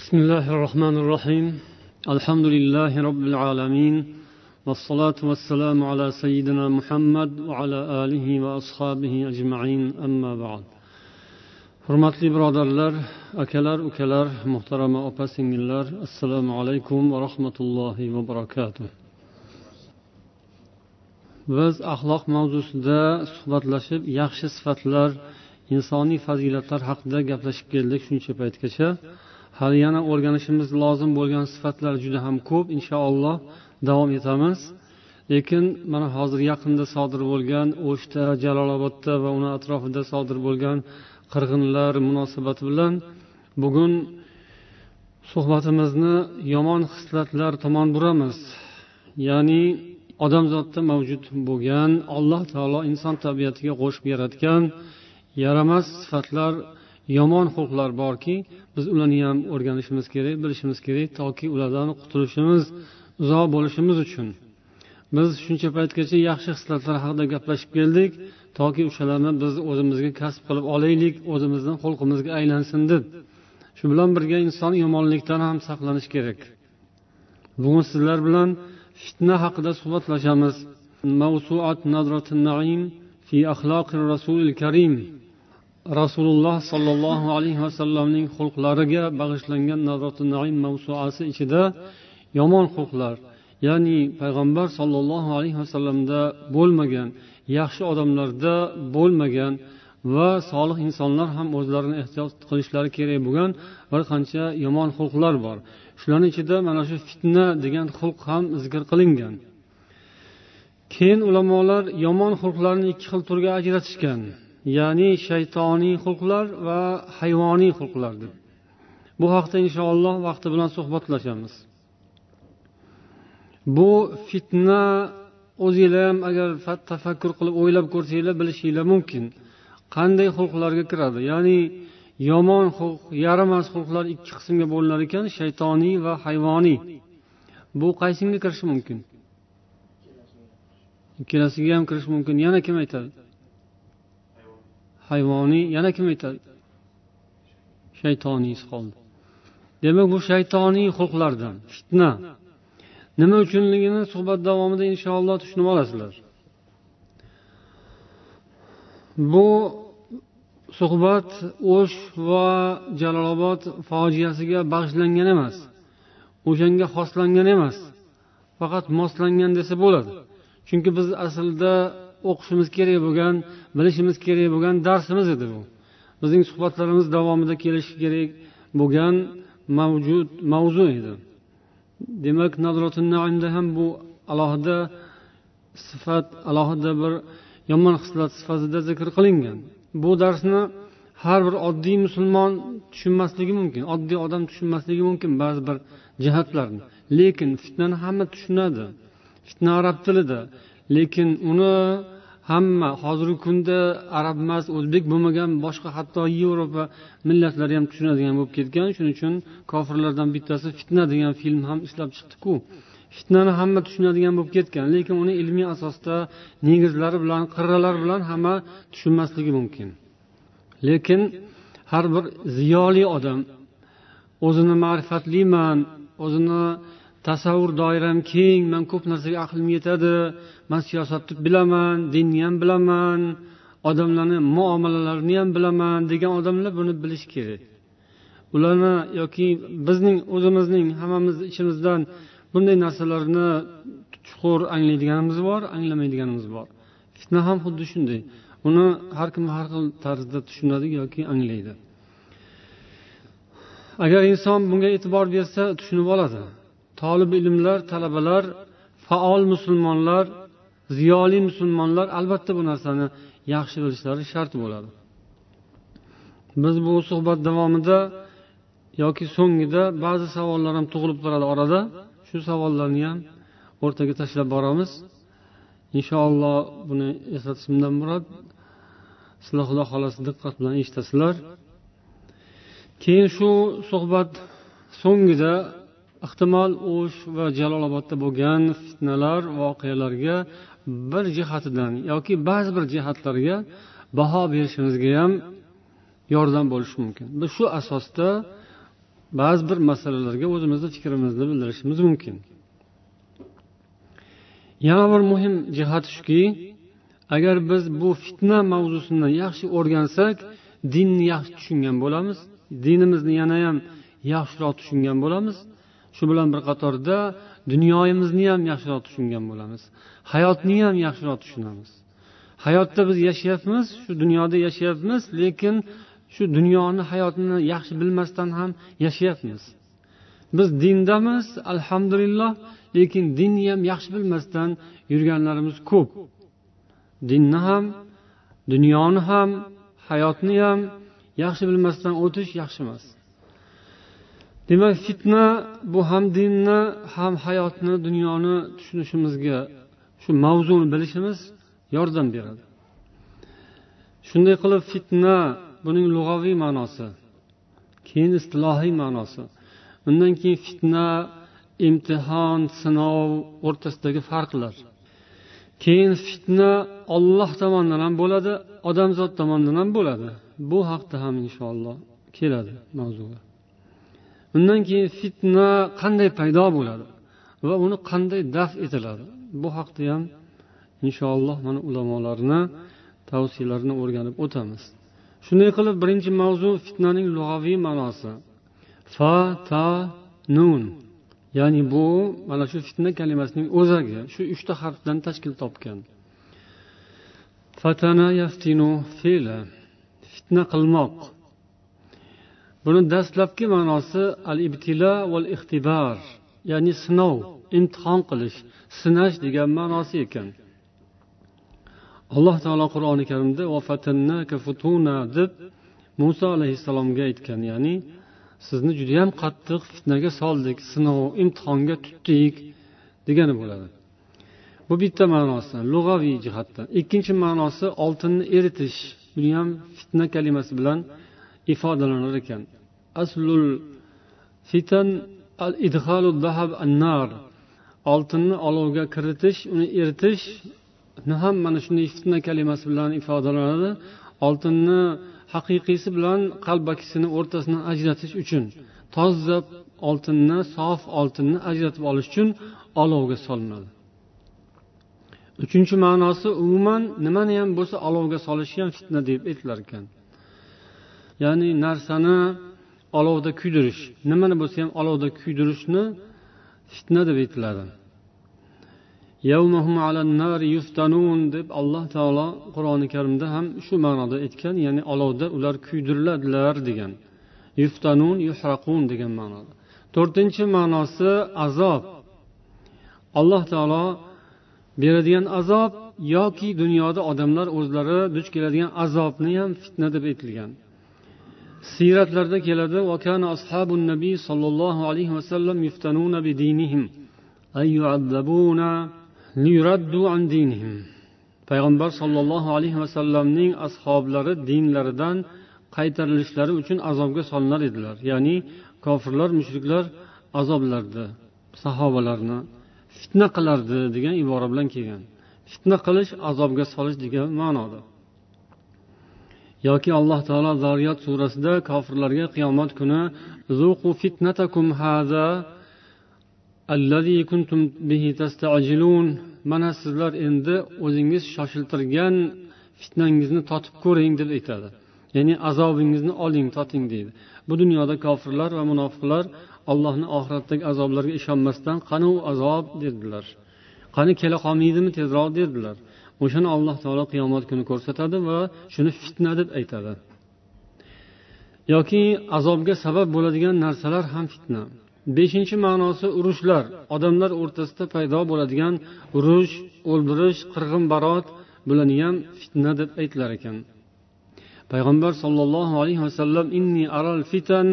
بسم الله الرحمن الرحيم الحمد لله رب العالمين والصلاة والسلام على سيدنا محمد وعلى آله وأصحابه أجمعين أما بعد hurmatli birodarlar akalar ukalar muhtarama opa singillar assalomu alaykum va rahmatullohi va barakatuh biz axloq mavzusida suhbatlashib yaxshi sifatlar insoniy fazilatlar haqida gaplashib keldik shuncha paytgacha Hali yana o'rganishimiz lozim bo'lgan sifatlar juda ham ko'p. Inshaalloh davom etamiz. Lekin mana hozir yaqinda sodir bo'lgan o'shda jalolobodda va uni atrofida sodir bo'lgan qirg'inlar munosabati bilan bugun suhbatimizni yomon xislatlar tomon buramiz. Ya'ni odamzotda mavjud bo'lgan alloh taolo inson tabiatiga qo'shib yaratgan yaramas sifatlar yomon xulqlar borki biz ularni ham o'rganishimiz kerak bilishimiz kerak toki ulardan qutulishimiz uzoq bo'lishimiz uchun. Biz shuncha paytgacha yaxshi xislatlar haqida gaplashib keldik toki o'shalarni biz o'zimizga kasb qilib olaylik o'zimizni xulqimizga aylansin deb. Shu bilan birga inson yomonlikdan ham saqlanish kerak. Bugun sizlar bilan fitna haqida suhbatlashamiz. Mavsuat naim fi axloqi rasulil karim. Rasululloh sollallohu alayhi vasallamning xulqlariga bag'ishlangan naim mavsuasi ichida yomon xulqlar ya'ni payg'ambar sollallohu alayhi vasallamda bo'lmagan yaxshi odamlarda bo'lmagan va solih insonlar ham o'zlarini ehtiyot qilishlari kerak bo'lgan bir qancha yomon xulqlar bor. Shularni ichida mana shu fitna degan xulq ham zikr qilingan. Keyin ulamolar yomon xulqlarni ikki xil turga ajratishgan. Ya'ni shaytoniy xulqlar va hayvoniy xulqlar deb bu haqda inshaalloh vaqti bilan suhbatlashamiz. Bu fitna o'zinglar ham agar tafakkur qilib o'ylab ko'rsanglar bilishinglar mumkin. Qanday xulqlarga kiradi? Ya'ni yomon xulq yaramas xulqlar ikki qismga bo'linar ekan shaytoniy va hayvoniy. Bu qaysinga kirishi mumkin? Ikkalasiga ham kirishi mumkin. Yana kim aytadi? Hayvoniy yana kim aytadi shaytoniysi qoldi. Demak bu shaytoniy xulqlardan fitna. Nima uchunligini suhbat davomida inshaalloh tushunib olasizlar. Bu suhbat o'sh va jalolobod fojiasiga bag'ishlangan emas. O'shanga xoslangan emas. Faqat moslangan desa bo'ladi. Chunki biz aslida o'qishimiz kerak bo'lgan bilishimiz kerak bo'lgan darsimiz edi bu. Bizning suhbatlarimiz davomida kelishi kerak bo'lgan mavjud mavzu edi. Demak naimda ham bu alohida sifat alohida bir yomon xislat sifatida zikr qilingan. Bu darsni har bir oddiy musulmon tushunmasligi mumkin oddiy odam tushunmasligi mumkin ba'zi bir jihatlarni. Lekin fitnani hamma tushunadi. Fitna arab tilida lekin uni hamma hozirgi kunda arab emas o'zbek bo'lmagan boshqa hatto yevropa millatlari ham tushunadigan bo'lib ketgan. Shuning uchun kofirlardan bittasi fitna degan film ham ishlab chiqdiku. Fitnani hamma tushunadigan bo'lib ketgan lekin uni ilmiy asosda negizlari bilan qirralari bilan hamma tushunmasligi mumkin. Lekin har bir ziyoli odam o'zini ma'rifatliman o'zini tasavvur doiram keng man ko'p narsaga aqlim yetadi man siyosatni bilaman dinni ham bilaman odamlarni muomalalarini ham bilaman degan odamlar buni bilishi kerak. Ularni yoki bizning o'zimizning hammamiz ichimizdan bunday narsalarni chuqur anglaydiganimiz bor anglamaydiganimiz bor. Fitna ham xuddi shunday. Uni har kim har xil tarzda tushunadi yoki anglaydi. Agar inson bunga e'tibor bersa tushunib oladi. Tolib ilmlar talabalar faol musulmonlar ziyoli musulmonlar albatta bu narsani yaxshi bilishlari shart bo'ladi. Biz bu suhbat davomida yoki so'ngida ba'zi savollar ham tug'ilib turadi orada. Shu savollarni ham o'rtaga tashlab boramiz. Inshaalloh buni eslatishimdan murod sizlar xudo xohlasa diqqat bilan eshitasizlar. Keyin shu suhbat so'ngida ehtimol o'sh va jalolobodda bo'lgan fitnalar voqealarga bir jihatidan yoki ba'zi bir jihatlarga baho berishimizga ham yordam bo'lishi mumkin. Biz shu asosda ba'zi bir masalalarga o'zimizni fikrimizni bildirishimiz mumkin. Yana bir muhim jihat shuki agar biz bu fitna mavzusini yaxshi o'rgansak dinni yaxshi tushungan bo'lamiz dinimizni yanayam yaxshiroq tushungan bo'lamiz. Shu bilan bir qatorda dunyoyimizni ham yaxshiroq tushungan bo'lamiz. Hayotni ham yaxshiroq tushunamiz. Hayotda biz yashayapmiz shu dunyoda yashayapmiz lekin shu dunyoni hayotini yaxshi bilmasdan ham yashayapmiz. Biz dindamiz alhamdulillah lekin dinni ham yaxshi bilmasdan yurganlarimiz ko'p. Dinni ham dunyoni ham hayotni ham yaxshi bilmasdan o'tish yaxshi emas demak fitna bu ham dinni ham hayotni dunyoni tushunishimizga shu mavzuni bilishimiz yordam beradi. Shunday qilib fitna buning lug'aviy ma'nosi keyin istilohiy ma'nosi. Undan keyin fitna imtihon sinov o'rtasidagi farqlar. Keyin fitna olloh tomonidan ham bo'ladi odamzod tomonidan ham bo'ladi. Bu haqda ham inshaalloh keladi mavzuga undan keyin fitna qanday paydo bo'ladi va uni qanday daf etiladi? Bu haqda ham inshaalloh mana ulamolarni tavsiyalarini o'rganib o'tamiz. Shunday qilib birinchi mavzu fitnaning lug'aviy ma'nosi. Fa ta nun. Ya'ni bu mana shu fitna kalimasining o'zagi shu uchta harfdan tashkil topgan. Fatana yaftinu fe'li fitna qilmoq. Buni dastlabki ma'nosi al ibtilo val ixtibar ya'ni sinov imtihon qilish sinash degan ma'nosi ekan. Alloh taolo qur'oni karimda deb muso alayhissalomga aytgan ya'ni sizni judayam qattiq fitnaga soldik sinov imtihonga tutdik degani bo'ladi. Bu bitta ma'nosi lug'aviy jihatdan. Ikkinchi ma'nosi oltinni eritish. Buni ham fitna kalimasi bilan ifodalanar ekan. Aslul fitan al idhalu dahab an nar oltinni olovga kiritish uni eritish ham mana shunday fitna kalimasi bilan ifodalanadi. Oltinni haqiqiysi bilan qalbakisini o'rtasini ajratish uchun toza oltinni sof oltinni ajratib olish uchun olovga solinadi. Uchinchi ma'nosi umuman nimani ham bo'lsa olovga solish ham fitna deb aytilar ekan. Ya'ni narsani olovda kuydirish. Nimani bo'lsa ham olovda kuydirishni fitna deb aytiladi. Deb alloh taolo qur'oni karimda ham shu ma'noda aytgan ya'ni olovda ular kuydiriladilar degan. Yuftanun yuhraqun degan ma'noda. To'rtinchi ma'nosi azob. Alloh taolo beradigan azob yoki dunyoda odamlar o'zlari duch keladigan azobni ham fitna deb aytilgan. Siyratlarda keladi ashabun nabiy sollallohu alayhi vasallam yuftanuna bidinihim ay yu'adzabuna payg'ambar sollallohu alayhi vasallamning ashoblari dinlaridan qaytarilishlari uchun azobga solinar edilar. Ya'ni kofirlar mushriklar azoblardi sahobalarni fitna qilardi degan ibora bilan kelgan. Fitna qilish azobga solish degan ma'noda. Yoki alloh taolo zariyat surasida kofirlarga qiyomat kuni zuqu fitnatakum haza allazi kuntum bihi tastajilun. Mana sizlar endi o'zingiz shoshiltirgan fitnangizni totib ko'ring deb aytadi. Ya'ni azobingizni oling toting deydi. Bu dunyoda kofirlar va munofiqlar allohni oxiratdagi azoblarga ishonmasdan qani u azob dedilar. Qani kela qolmaydimi tezroq dedilar. O'shani alloh taolo qiyomat kuni ko'rsatadi va shuni fitna deb aytadi. Yoki azobga sabab bo'ladigan narsalar ham fitna. Beshinchi ma'nosi urushlar. Odamlar o'rtasida paydo bo'ladigan urush o'ldirish qirg'in barot bularni ham fitna deb aytilar ekan. Payg'ambar sollallohu alayhi vasallam inni aral fitan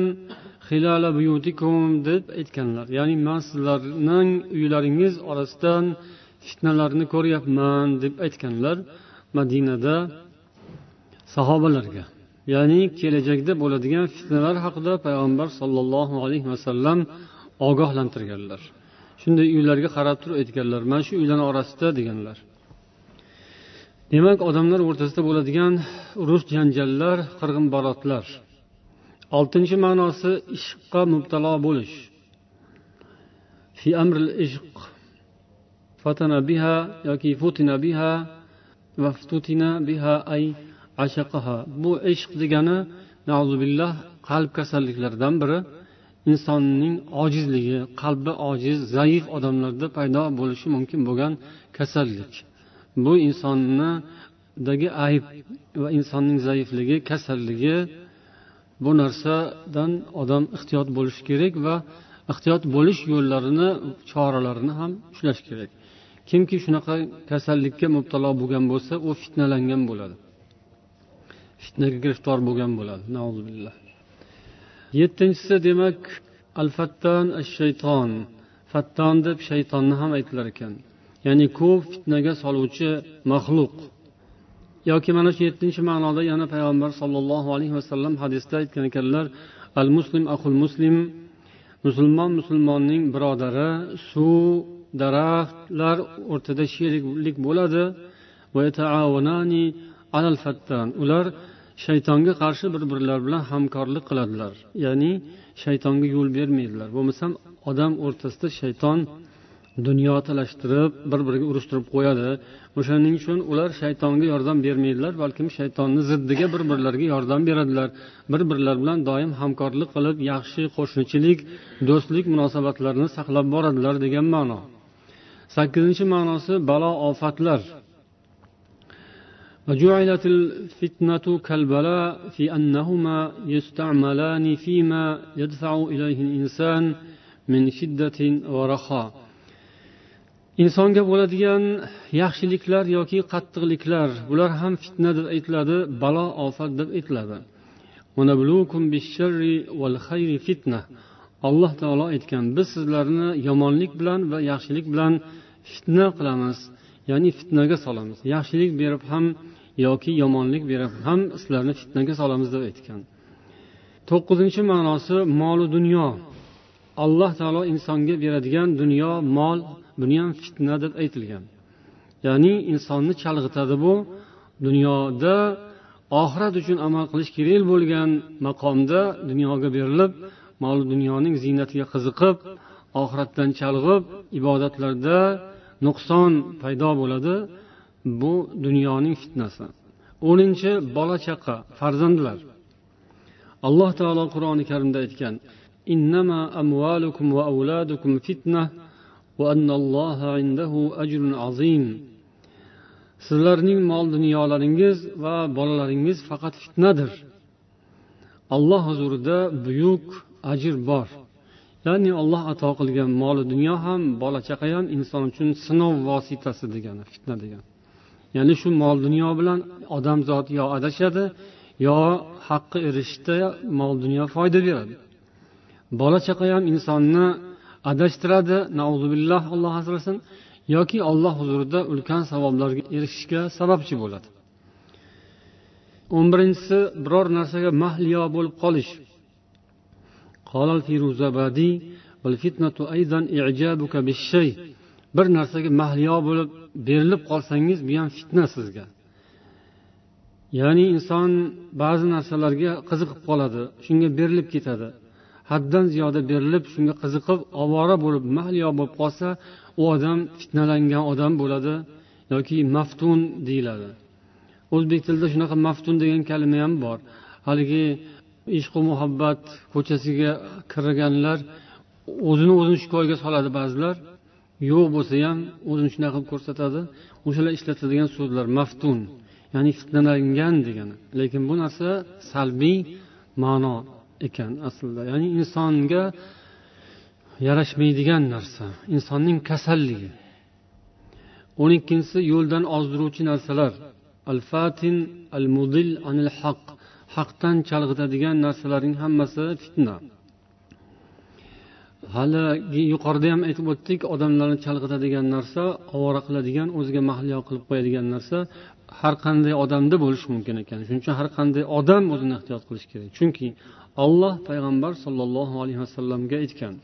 xilala buyutikum deb aytganlar. Ya'ni man sizlarning uylaringiz orasidan fitnalarni ko'ryapman deb aytganlar madinada sahobalarga. Ya'ni kelajakda bo'ladigan fitnalar haqida payg'ambar sollallohu alayhi vasallam ogohlantirganlar. Shunday uylarga qarab turib aytganlar mana shu uylarni orasida deganlar. Demak odamlar o'rtasida bo'ladigan urush janjallar qirg'in barotlar oltinchi ma'nosi ishqqa mubtalo bo'lish. Fi amril ishq fatana biha yoki futina biha va futina biha ay ashaqaha. Bu ishq degani billah qalb kasalliklaridan biri. Insonning ojizligi qalbi ojiz zaif odamlarda paydo bo'lishi mumkin bo'lgan kasallik. Bu insonnidagi ayb va insonning zaifligi kasalligi bu narsadan odam ehtiyot bo'lishi kerak va ehtiyot bo'lish yo'llarini choralarini ham ushlash kerak. Kimki shunaqa kasallikka mubtalo bo'lgan bo'lsa u fitnalangan bo'ladi. Fitnaga giriftor bo'lgan bo'ladi. Yettinchisi demak al fattan ash shayton fatton deb shaytonni ham aytilar ekan. Ya'ni ko'p fitnaga soluvchi maxluq. Yoki mana shu yettinchi ma'noda yana payg'ambar sollallohu alayhi vasallam hadisda aytgan ekanlar al muslim ahul muslim. Musulmon musulmonning birodari suv daraxtlar o'rtada sheriklik bo'ladi. Ular shaytonga qarshi bir birlari bilan hamkorlik qiladilar. Ya'ni shaytonga yo'l bermaydilar. Bo'lmasam odam o'rtasida shayton dunyo talashtirib bir biriga urushtirib qo'yadi. O'shaning uchun ular shaytonga yordam bermaydilar balkim shaytonni ziddiga bir birlariga yordam beradilar. Bir birlari bilan doim hamkorlik qilib yaxshi qo'shnichilik do'stlik munosabatlarini saqlab boradilar degan ma'no. sakkizinchi ma'nosi balo ofatlar وجعلت الفتنة كالبلاء في أنهما يستعملان فيما يدفع إليه الإنسان من شدة ورخاء insonga bo'ladigan yaxshiliklar yoki qattiqliklar bular ham fitna deb aytiladi balo ofat deb aytiladi alloh taolo aytgan biz sizlarni yomonlik bilan va yaxshilik bilan fitna qilamiz ya'ni fitnaga solamiz. Yaxshilik berib ham yoki yomonlik berib ham sizlarni fitnaga solamiz deb aytgan. To'qqizinchi ma'nosi molu dunyo. Alloh taolo insonga beradigan dunyo mol buni ham fitna deb aytilgan. Ya'ni insonni chalg'itadi bu. Dunyoda oxirat uchun amal qilish kerak bo'lgan maqomda dunyoga berilib mol dunyoning ziynatiga qiziqib oxiratdan chalg'ib ibodatlarda nuqson paydo bo'ladi bu dunyoning fitnasi. O'ninchi bola chaqa farzandlar. Alloh taolo qur'oni karimda aytgan innama amvalukum va avladukum fitna sizlarning mol dunyolaringiz va bolalaringiz faqat fitnadir. Alloh huzurida buyuk ajr bor. Ya'ni olloh ato qilgan moli dunyo ham bola chaqa ham inson uchun sinov vositasi degani fitna degani. Ya'ni shu mol dunyo bilan odamzod yo adashadi yo haqqa erishishda mol dunyo foyda beradi. Bola chaqa ham insonni adashtiradi nauzubillah alloh asrasin yoki olloh huzurida ulkan savoblarga erishishga sababchi bo'ladi. O'n birinchisi biror narsaga mahliyo bo'lib qolish. Bir narsaga mahliyo bo'lib berilib qolsangiz bu ham fitna sizga. Ya'ni inson ba'zi narsalarga qiziqib qoladi shunga berilib ketadi. Haddan ziyoda berilib shunga qiziqib ovora bo'lib mahliyo bo'lib qolsa u odam fitnalangan odam bo'ladi yoki maftun deyiladi. O'zbek tilida shunaqa maftun degan kalima ham bor. Haligi ishqu muhabbat ko'chasiga kirganlar o'zini o'zini shikoyaga soladi ba'zilar. Yo'q bo'lsa ham o'zini shunaqa qilib ko'rsatadi. O'shalar ishlatadigan so'zlar maftun ya'ni fitnalangan degani. Lekin bu narsa salbiy ma'no ekan aslida. Ya'ni insonga yarashmaydigan narsa insonning kasalligi. O'n ikkinchisi yo'ldan ozdiruvchi narsalar. Al fatin al mudil anil haq. Haqdan chalg'itadigan narsalarning hammasi fitna. Haligi yuqorida ham aytib o'tdik odamlarni chalg'itadigan narsa ovora qiladigan o'ziga mahliyo qilib qo'yadigan narsa har qanday odamda bo'lishi mumkin ekan. Shuning uchun har qanday odam o'zini ehtiyot qilishi kerak. Chunki olloh payg'ambar sollallohu alayhi vasallamga aytgan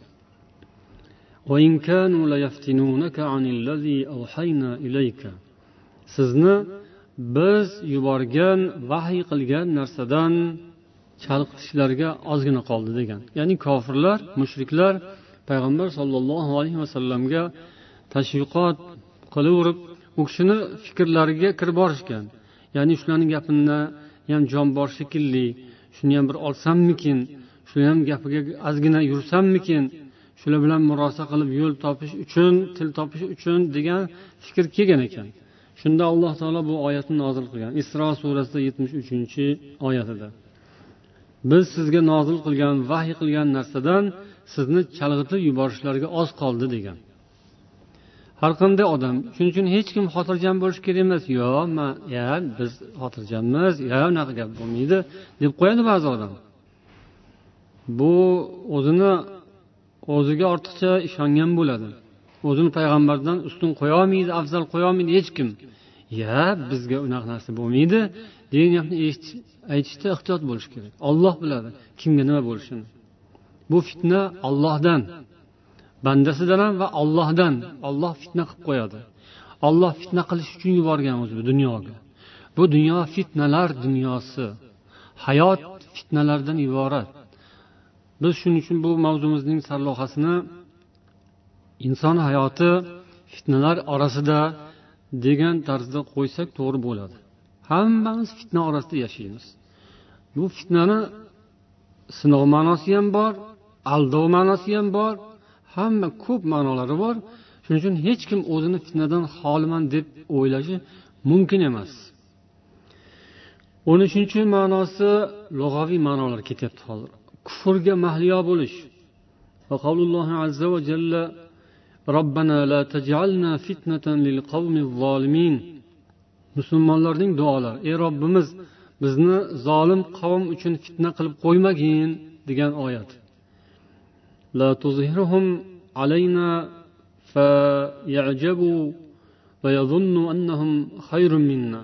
sizni biz yuborgan vahiy qilgan narsadan chalqitishlarga ozgina qoldi degan. Ya'ni kofirlar mushriklar payg'ambar sollallohu alayhi vasallamga tashviqot qilaverib u kishini fikrlariga kirib borishgan. Ya'ni shularni gapini ham jon bor shekilli shuni ham bir olsammikin shuni ham gapiga ozgina yursammikin shular bilan murosa qilib yo'l topish uchun til topish uchun degan fikr kelgan ekan. Shunda alloh taolo bu oyatni nozil qilgan. Isro surasida yetmish uchinchi oyatida. Biz sizga nozil qilgan vahiy qilgan narsadan sizni chalg'itib yuborishlariga oz qoldi degan. Har qanday odam shuning uchun hech kim xotirjam bo'lishi kerak emas. Yo man ya biz xotirjammiz yo unaqa gap bo'lmaydi deb qo'yadi ba'zi odam. Bu o'zini o'ziga ortiqcha ishongan bo'ladi. O'zini payg'ambardan ustun qo'yolmaydi afzal qo'yolmaydi hech kim. Ya bizga unaqa narsa bo'lmaydi. Degan gapni aytishda ehtiyot bo'lish kerak. Olloh biladi kimga nima bo'lishini. Bu fitna ollohdan bandasidan ham va ollohdan olloh fitna qilib qo'yadi. Olloh fitna qilish uchun yuborgan o'zi bu dunyoga. Bu dunyo fitnalar dunyosi. Hayot fitnalardan iborat. Biz shuning uchun bu mavzumizning sarlavhasini inson hayoti fitnalar orasida degan tarzda qo'ysak to'g'ri bo'ladi. Hammamiz fitna orasida yashaymiz. Bu fitnani sinov ma'nosi ham bor aldov ma'nosi ham bor hamma ko'p ma'nolari bor. Shuning uchun hech kim o'zini fitnadan xoliman deb o'ylashi mumkin emas. O'n uchinchi ma'nosi lug'aviy ma'nolar ketyapti hozir. Kufrga mahliyo bo'lish. Va qavlullohi azza va jalla robbana la tajalna fitnatan lil qavmi musulmonlarning duolari ey robbimiz bizni zolim qavm uchun fitna qilib qo'ymagin degan oyat. La tuzhirhum alayna fa fayajabu va yazunnu annahum khayrun minna.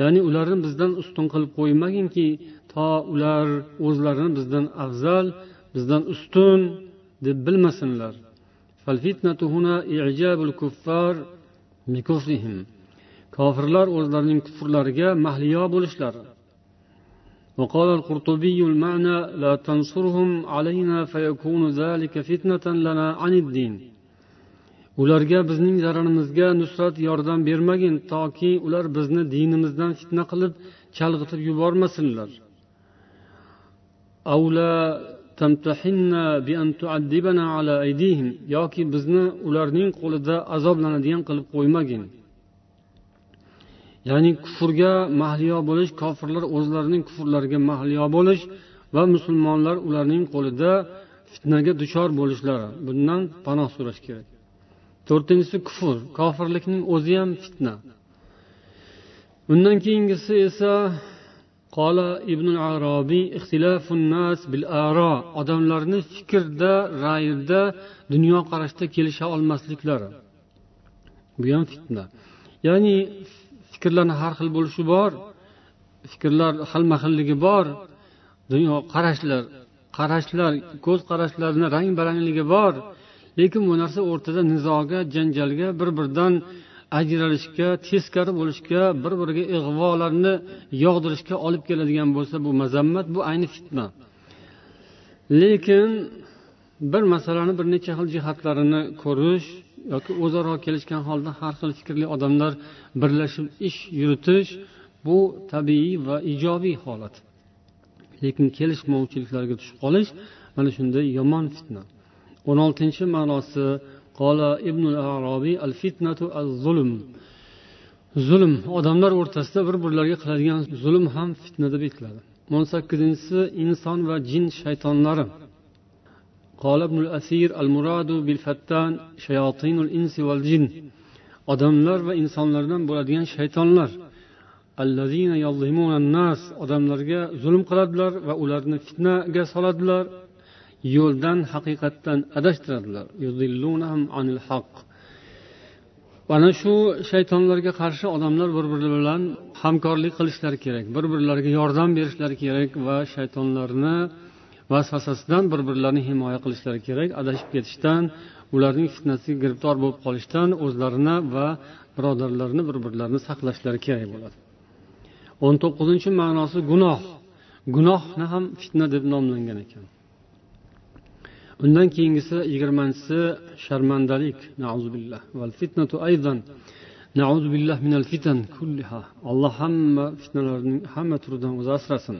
Ya'ni ularni bizdan ustun qilib qo'ymaginki to ular o'zlarini bizdan afzal bizdan ustun deb bilmasinlar. kofirlar o'zlarining kufrlariga mahliyo bo'lishlari وقال القرطبي المعنى لا تنصرهم علينا فيكون ذلك فتنة لنا عن الدين ularga bizning zararimizga nusrat yordam bermagin toki ular bizni dinimizdan fitna qilib chalg'itib yubormasinlar Yoki bizni ularning qo'lida azoblanadigan qilib qo'ymagin. Ya'ni kufrga mahliyo bo'lish kofirlar o'zlarining kufrlariga mahliyo bo'lish va musulmonlar ularning qo'lida fitnaga duchor bo'lishlari. Bundan panoh so'rash kerak. To'rtinchisi kufr. Kofirlikning o'zi ham fitna. Undan keyingisi esa qola ibn arobiy nas bil aro odamlarni fikrda ra'yida dunyoqarashda kelisha olmasliklari. Bu ham fitna. Ya'ni fikrlarni har xil bo'lishi bor fikrlar xilma xilligi bor dunyo qarashlar qarashlar ko'z qarashlarni rang barangligi bor lekin bu narsa o'rtada nizoga janjalga bir biridan ajralishga teskari bo'lishga bir biriga ig'volarni yog'dirishga olib keladigan bo'lsa bu mazammat bu ayni fitna. Lekin bir masalani bir necha xil jihatlarini ko'rish yoki o'zaro kelishgan holda har xil fikrli odamlar birlashib ish yuritish bu tabiiy va ijobiy holat. Lekin kelishmovchiliklarga tushib qolish mana shunday yomon fitna. O'n oltinchi ma'nosi qola ibn arobiy al fitnatu az zulm zulm odamlar o'rtasida bir birlariga qiladigan zulm ham fitna deb aytiladi o'n sakkizinchisi inson va jin shaytonlari قال ابن الأثير المراد بالفتان شياطين الإنس والجن odamlar va insonlardan bo'ladigan shaytonlar nas odamlarga zulm qiladilar va ularni fitnaga soladilar Yo'ldan haqiqatdan adashtiradilar. Mana shu shaytonlarga qarshi odamlar bir biri bilan hamkorlik qilishlari kerak bir birlariga yordam berishlari kerak va shaytonlarni vasvasasidan bir birlarini himoya qilishlari kerak. Adashib ketishdan ularning fitnasiga giribtor bo'lib qolishdan o'zlarini va birodarlarini bir birlarini saqlashlari kerak bo'ladi. O'n to'qqizinchi ma'nosi gunoh. Gunohni ham fitna deb nomlangan ekan. undan keyingisi yigirmanchisi sharmandalik alloh hamma fitnalarning hamma turidan o'zi asrasin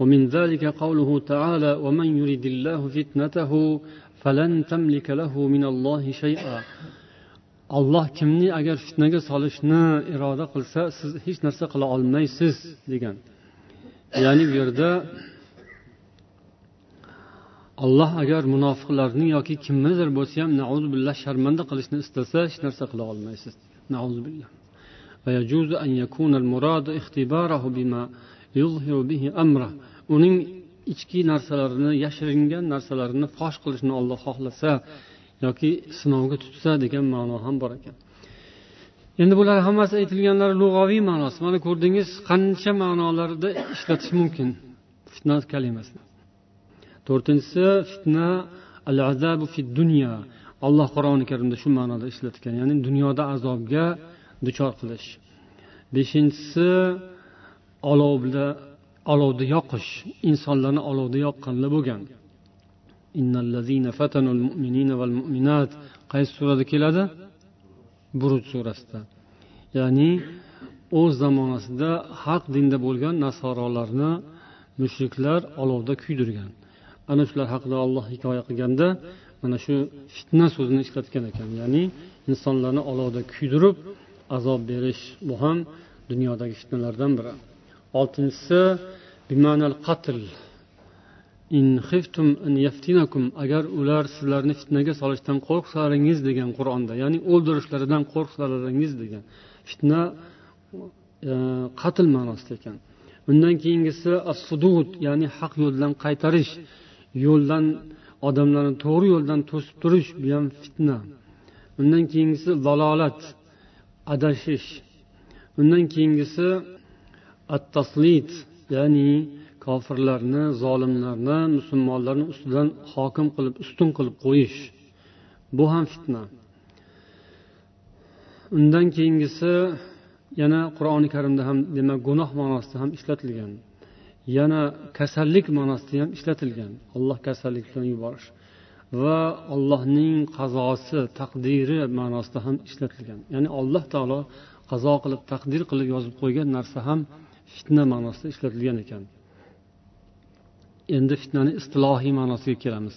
ومن ذلك قوله تعالى ومن يرد الله فتنته فلن تملك له من الله شيئا alloh kimni agar fitnaga solishni iroda qilsa siz hech narsa qila olmaysiz degan ya'ni bu yerda alloh agar munofiqlarni yoki kimnidir bo'lsa ham billah sharmanda qilishni istasa hech narsa qila olmaysiz. Billah. Uning ichki narsalarini yashiringan narsalarini fosh qilishni olloh xohlasa yoki sinovga tutsa degan ma'no ham bor ekan. Endi bular hammasi aytilganlari lug'aviy ma'nosi. Mana ko'rdingiz qancha ma'nolarda ishlatish mumkin? Fitna kalimasini. To'rtinchisi fitna al azabu fi dunya. Alloh qur'oni karimda shu ma'noda ishlatgan ya'ni dunyoda azobga duchor qilish. Beshinchisi olovda olovda yoqish. Insonlarni olovda yoqqanlar bo'lgan. Qaysi surada keladi? Buruj surasida. Ya'ni o'z zamonasida haq dinda bo'lgan nasorolarni mushriklar olovda kuydirgan. Ana shular haqida olloh hikoya qilganda mana shu fitna so'zini ishlatgan ekan. Ya'ni insonlarni olovda kuydirib azob berish bu ham dunyodagi fitnalardan biri. Oltinchisi qatl. Agar ular sizlarni fitnaga solishdan qo'rqsalaringiz degan qur'onda ya'ni o'ldirishlaridan qo'rqsalaringiz degan fitna e, qatl ma'nosida ekan. Undan keyingisi as sudud ya'ni haq yo'ldan qaytarish. Yo'ldan odamlarni to'g'ri yo'ldan to'sib turish bu ham fitna. Undan keyingisi zalolat adashish. Undan keyingisi at taslit ya'ni kofirlarni zolimlarni musulmonlarni ustidan hokim qilib ustun qilib qo'yish. Bu ham fitna. Undan keyingisi yana qur'oni karimda ham demak gunoh ma'nosida ham ishlatilgan. yana kasallik ma'nosida ham ishlatilgan. Olloh kasallik bilan yuborish. Va allohning qazosi taqdiri ma'nosida ham ishlatilgan. Ya'ni alloh taolo qazo qilib taqdir qilib yozib qo'ygan narsa ham fitna ma'nosida ishlatilgan ekan. Endi fitnani istilohiy ma'nosiga kelamiz.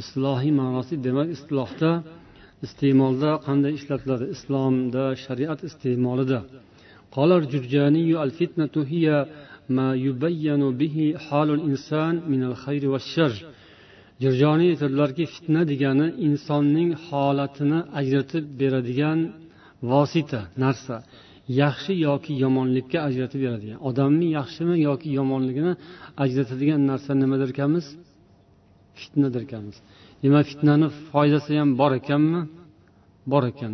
Istilohiy ma'nosi demak istilohda iste'molda qanday ishlatiladi? Islomda shariat iste'molida. Qolar jurjaniyu al fitnatu hiya ما يبين به حال الإنسان من الخير والشر jirjoniy aytadilarki fitna degani insonning holatini ajratib beradigan vosita narsa yaxshi yoki yomonlikka ajratib beradigan odamni yaxshimi yoki yomonligini ajratadigan narsa nimadir ekanmiz fitnadir ekanmiz demak fitnani foydasi ham bor ekanmi bor ekan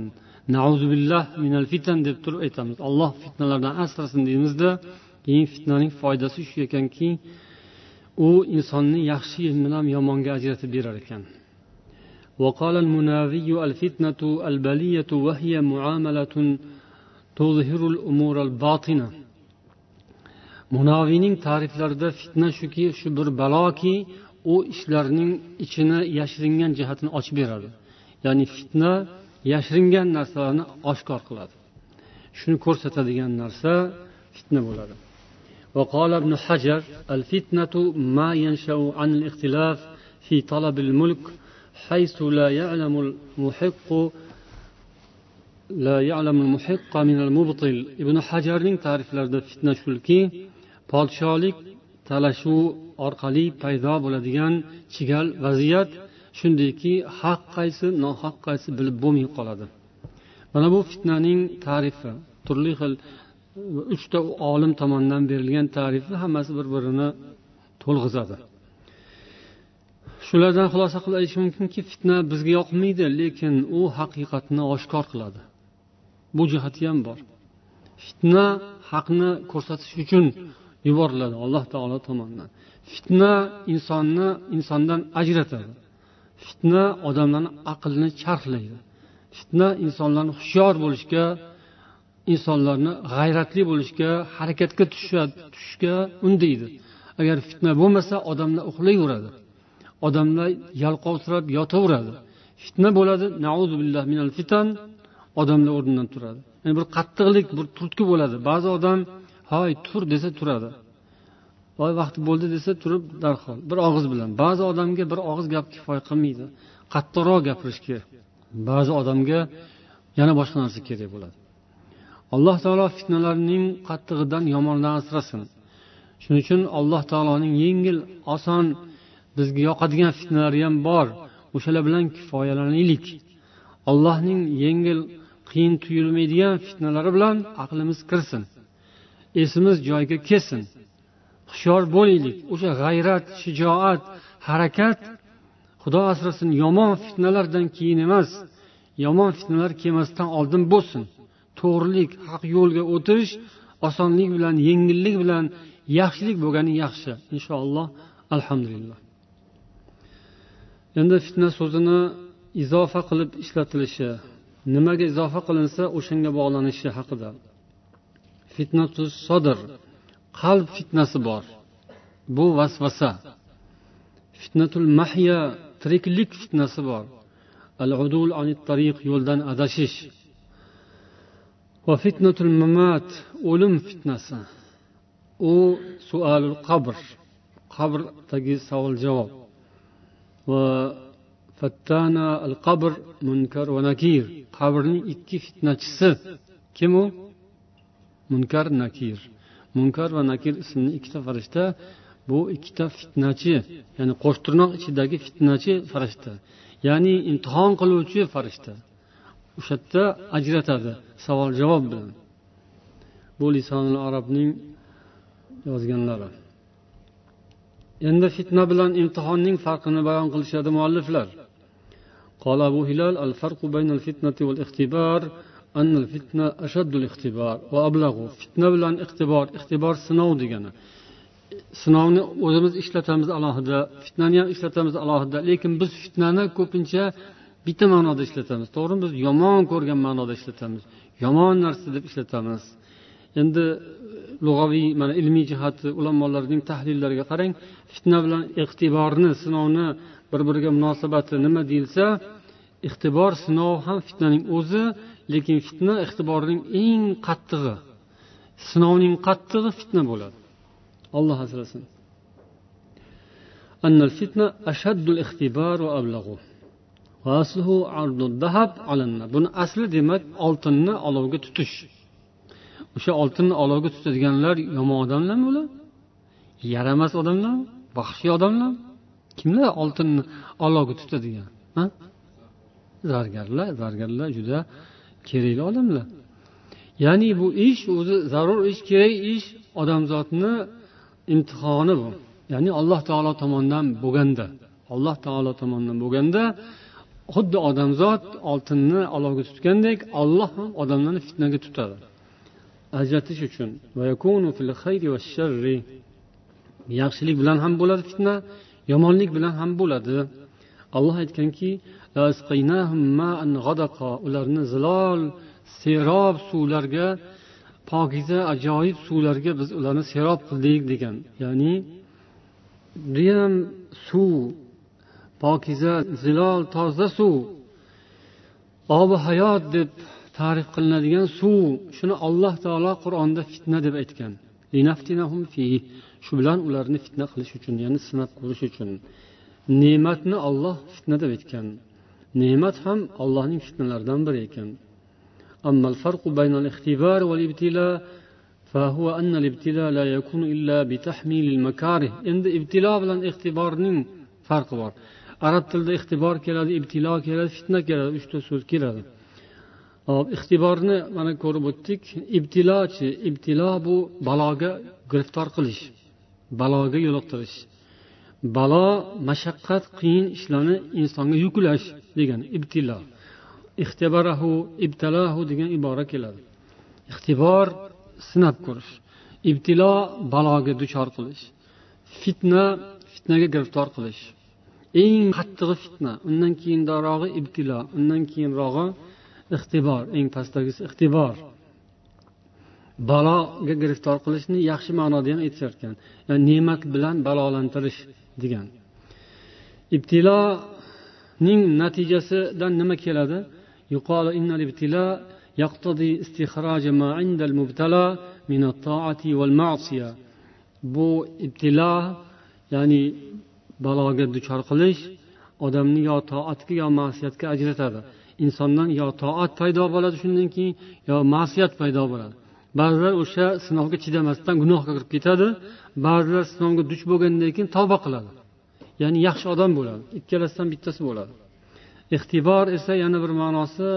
nauzubillah minal fitan deb turib aytamiz alloh fitnalardan asrasin deymizda keyin fitnaning foydasi shu ekanki u insonni yaxshi bilan yomonga ajratib berar ekan وقال المناوي الفتنة البلية وهي معاملة munaviyning ta'riflarida fitna shuki shu bir baloki u ishlarning ichini yashiringan jihatini ochib beradi ya'ni fitna yashiringan narsalarni oshkor qiladi shuni ko'rsatadigan narsa fitna bo'ladi وقال ابن حجر الفتنة ما ينشأ عن الاختلاف في طلب الملك حيث لا يعلم المحق ibn hajarning ta'riflarida fitna shuki podsholik talashuv orqali paydo bo'ladigan chigal vaziyat shundayki haq qaysi nohaq qaysi bilib bo'lmay qoladi mana bu fitnaning tarifi turli xil uchta olim tomonidan berilgan tarifni hammasi bir birini to'lg'izadi. Shulardan xulosa qilib aytish mumkinki fitna bizga yoqmaydi lekin u haqiqatni oshkor qiladi. Bu jihati ham bor. Fitna haqni ko'rsatish uchun yuboriladi alloh taolo tomonidan. Fitna insonni insondan ajratadi. Fitna odamlarni aqlini charxlaydi. Fitna insonlarni hushyor bo'lishga insonlarni g'ayratli bo'lishga harakatga tushishga undaydi. Agar fitna bo'lmasa odamlar uxlayveradi. Odamlar yalqovsirab yotaveradi. Fitna bo'ladi billah minal fitan odamlar o'rnidan turadi. Yani bir qattiqlik bir turtki bo'ladi. Ba'zi odam hoy tur desa turadi. Voy vaqti bo'ldi desa turib darhol bir og'iz bilan. Ba'zi odamga bir og'iz gap kifoya qilmaydi. Qattiqroq gapirish kerak ba'zi odamga yana boshqa narsa kerak bo'ladi. Alloh taolo fitnalarning qattig'idan yomondan asrasin. Shuning uchun alloh taoloning yengil oson bizga yoqadigan fitnalari ham bor. O'shalar bilan kifoyalanaylik. Allohning yengil qiyin tuyulmaydigan fitnalari bilan aqlimiz kirsin. Esimiz joyiga kelsin. Hushyor bo'laylik. O'sha g'ayrat shijoat harakat xudo asrasin yomon fitnalardan keyin emas yomon fitnalar kelmasdan oldin bo'lsin. To'g'rilik haq yo'lga o'tish osonlik bilan yengillik bilan yaxshilik bo'lgani yaxshi. Inshaalloh alhamdulillah. Endi fitna so'zini izofa qilib ishlatilishi nimaga izofa qilinsa o'shanga bog'lanishi haqida. Fitnatu sodir qalb fitnasi bor. Bu vasvasa. Fitnatul mahya tiriklik fitnasi bor. Al udul tariq yo'ldan adashish. Va fitnatul mamat o'lim fitnasi. U sualul qabr. Qabrdagi savol javob. Va fattana al qabr munkar va nakir. Qabrning ikki fitnachisi. Kim u? Munkar nakir. Munkar va nakir ismli ikkita farishta bu ikkita fitnachi ya'ni qo'shtirnoq ichidagi fitnachi farishta. Ya'ni imtihon qiluvchi farishta. o'sha yerda ajratadi savol javob bilan bu lisonul arabning yozganlari endi fitna bilan imtihonning farqini bayon qilishadi mualliflar قال أبو هلال الفرق بين الفتنة والاختبار أن الفتنة أشد الاختبار وأبلغ فتنة bilan اختبار اختبار sinov degani sinovni o'zimiz ishlatamiz alohida fitnani ham ishlatamiz alohida lekin biz fitnani ko'pincha bitta ma'noda ishlatamiz. To'g'rimi? Biz yomon ko'rgan ma'noda ishlatamiz. Yomon narsa deb ishlatamiz. Endi e, lug'aviy mana ilmiy jihati ulamolarning tahlillariga qarang fitna bilan iqtiborni sinovni bir biriga munosabati nima deyilsa iqtibor sinov ham fitnaning o'zi lekin fitna iqtiborning eng qattig'i. Sinovning qattig'i fitna bo'ladi. Alloh asrasin. Buni asli demak oltinni olovga tutish. O'sha oltinni olovga tutadiganlar yomon odamlarmi ular? Yaramas odamlarmi vahshiy odamlarmi kimlar oltinni olovga tutadigan zargarlar zargarlar juda kerakli odamlar. Ya'ni bu ish o'zi zarur ish kerak ish odamzodni imtihoni bu. Ya'ni alloh taolo tomonidan bo'lganda alloh taolo tomonidan bo'lganda xuddi odamzod oltinni olovga tutgandek olloh ham odamlarni fitnaga tutadi. Ajratish uchun yaxshilik bilan ham bo'ladi fitna yomonlik bilan ham bo'ladi. Alloh aytganki ularni zilol serob suvlarga pokiza ajoyib suvlarga biz ularni serob qildik degan. Ya'ni judayam suv pokiza zilol toza suv obi hayot deb ta'rif qilinadigan suv shuni alloh taolo qur'onda fitna deb aytgan shu bilan ularni fitna qilish uchun ya'ni sinab ko'rish uchun ne'matni olloh fitna deb aytgan ne'mat ham allohning fitnalaridan biri ekan أما الفرق بين الاختبار والابتلاء فهو أن الابتلاء لا يكون إلا بتحميل المكاره عند ابتلاء bilan ixtiborning farqi bor Arab tilida ixtibor keladi ibtilo keladi fitna keladi uchta so'z keladi. Hop ixtiborni mana ko'rib o'tdik. Ibtilochi ibtilo bu baloga giriftor qilish baloga yo'liqtirish. Balo mashaqqat qiyin ishlarni insonga yuklash degani ibtilo. Ixtibarahu ibtalahu degan ibora keladi. Ixtibor sinab ko'rish. Ibtilo baloga duchor qilish. Fitna fitnaga giriftor qilish. Eng qattig'i fitna. Undan keyindorog'i ibtilo undan keyinrog'i ixtibor eng pastdagisi ixtibor. Baloga giriftor qilishni yaxshi ma'noda ham aytishar ya'ni ne'mat bilan balolantirish degan. Ibtiloning natijasidan nima keladi? Bu ibtilo ya'ni baloga duchor qilish odamni yo toatga yo ma'siyatga ajratadi. Insondan yo toat paydo bo'ladi shundan keyin yo ma'siyat paydo bo'ladi. Ba'zilar o'sha sinovga chidamasdan gunohga kirib ketadi ba'zilar sinovga duch bo'lgandan keyin tavba qiladi. Ya'ni yaxshi odam bo'ladi ikkalasidan bittasi bo'ladi. Ixtibor esa yana bir ma'nosi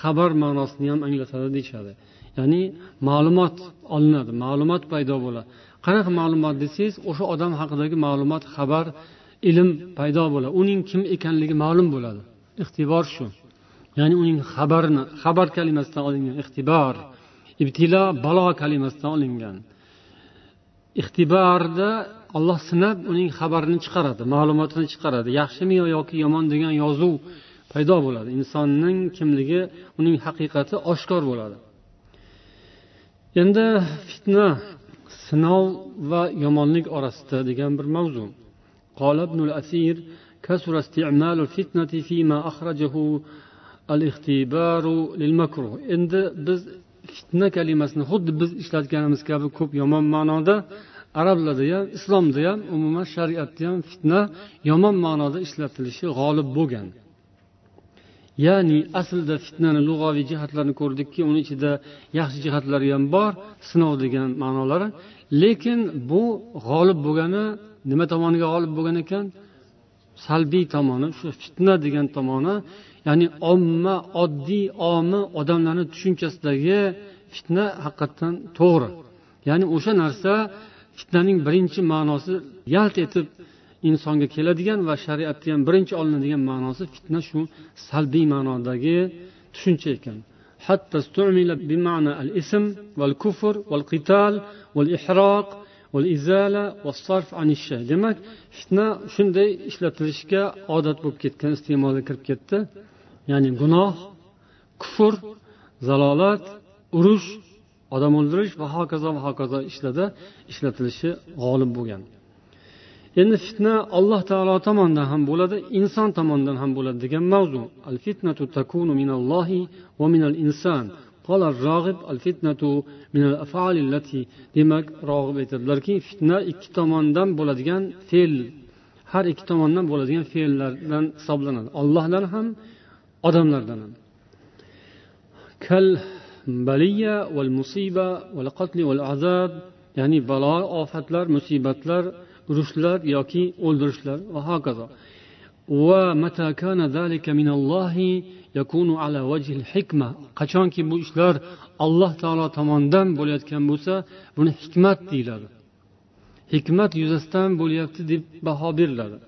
xabar ma'nosini ham anglatadi deyishadi. Ya'ni ma'lumot olinadi ma'lumot paydo bo'ladi. Qanaqa ma'lumot desangiz o'sha odam haqidagi ma'lumot xabar ilm paydo bo'ladi. Uning kim ekanligi ma'lum bo'ladi. Ixtibor shu. Ya'ni uning xabarini xabar kalimasidan olingan ixtibor ibtilo balo kalimasidan olingan. Ixtiborda olloh sinab uning xabarini chiqaradi ma'lumotini chiqaradi. Yaxshimi yoki yomon degan yozuv paydo bo'ladi. Insonning kimligi uning haqiqati oshkor bo'ladi. Endi fitna sinov va yomonlik orasida degan bir mavzu. قال ابن الأثير كثر استعمال الفتنة فيما أخرجه الاختبار للمكروه endi biz fitna kalimasini xuddi biz ishlatganimiz kabi ko'p yomon ma'noda arablarda ham islomda ham umuman shariatda ham fitna yomon ma'noda ishlatilishi g'olib bo'lgan ya'ni aslida fitnani lug'aviy jihatlarini ko'rdikki uni ichida yaxshi jihatlari ham bor sinov degan ma'nolari lekin bu g'olib bo'lgani nima tomoniga g'olib bo'lgan ekan salbiy tomoni shu fitna degan tomoni ya'ni omma oddiy omi odamlarni tushunchasidagi fitna haqiqatdan to'g'ri ya'ni o'sha narsa fitnaning birinchi ma'nosi yalt etib insonga keladigan va shariatda ham birinchi olinadigan ma'nosi fitna shu salbiy ma'nodagi tushuncha ekan حتى استعمل بمعنى الاسم والكفر والقتال والإحراق demak fitna shunday ishlatilishga odat bo'lib ketgan iste'molga kirib ketdi ya'ni gunoh kufr zalolat urush odam o'ldirish va hokazo va hokazo ishlarda ishlatilishi g'olib bo'lgan endi fitna alloh taolo tomonidan ham bo'ladi inson tomonidan ham bo'ladi degan mavzu al fitnatu takunu minallohi va minal inson قال الراغب الفتنة من الأفعال التي demak rog'ib aytadilarki fitna ikki tomondan bo'ladigan fe'l har ikki tomondan bo'ladigan fe'llardan hisoblanadi ollohdan ham odamlardan ham kal baliya val musiba val qatli val azab ya'ni balo ofatlar musibatlar urushlar yoki o'ldirishlar va hokazo Qachonki bu ishlar alloh taolo tomonidan bo'layotgan bo'lsa buni hikmat deyiladi. Hikmat yuzasidan bo'lyapti deb baho beriladi.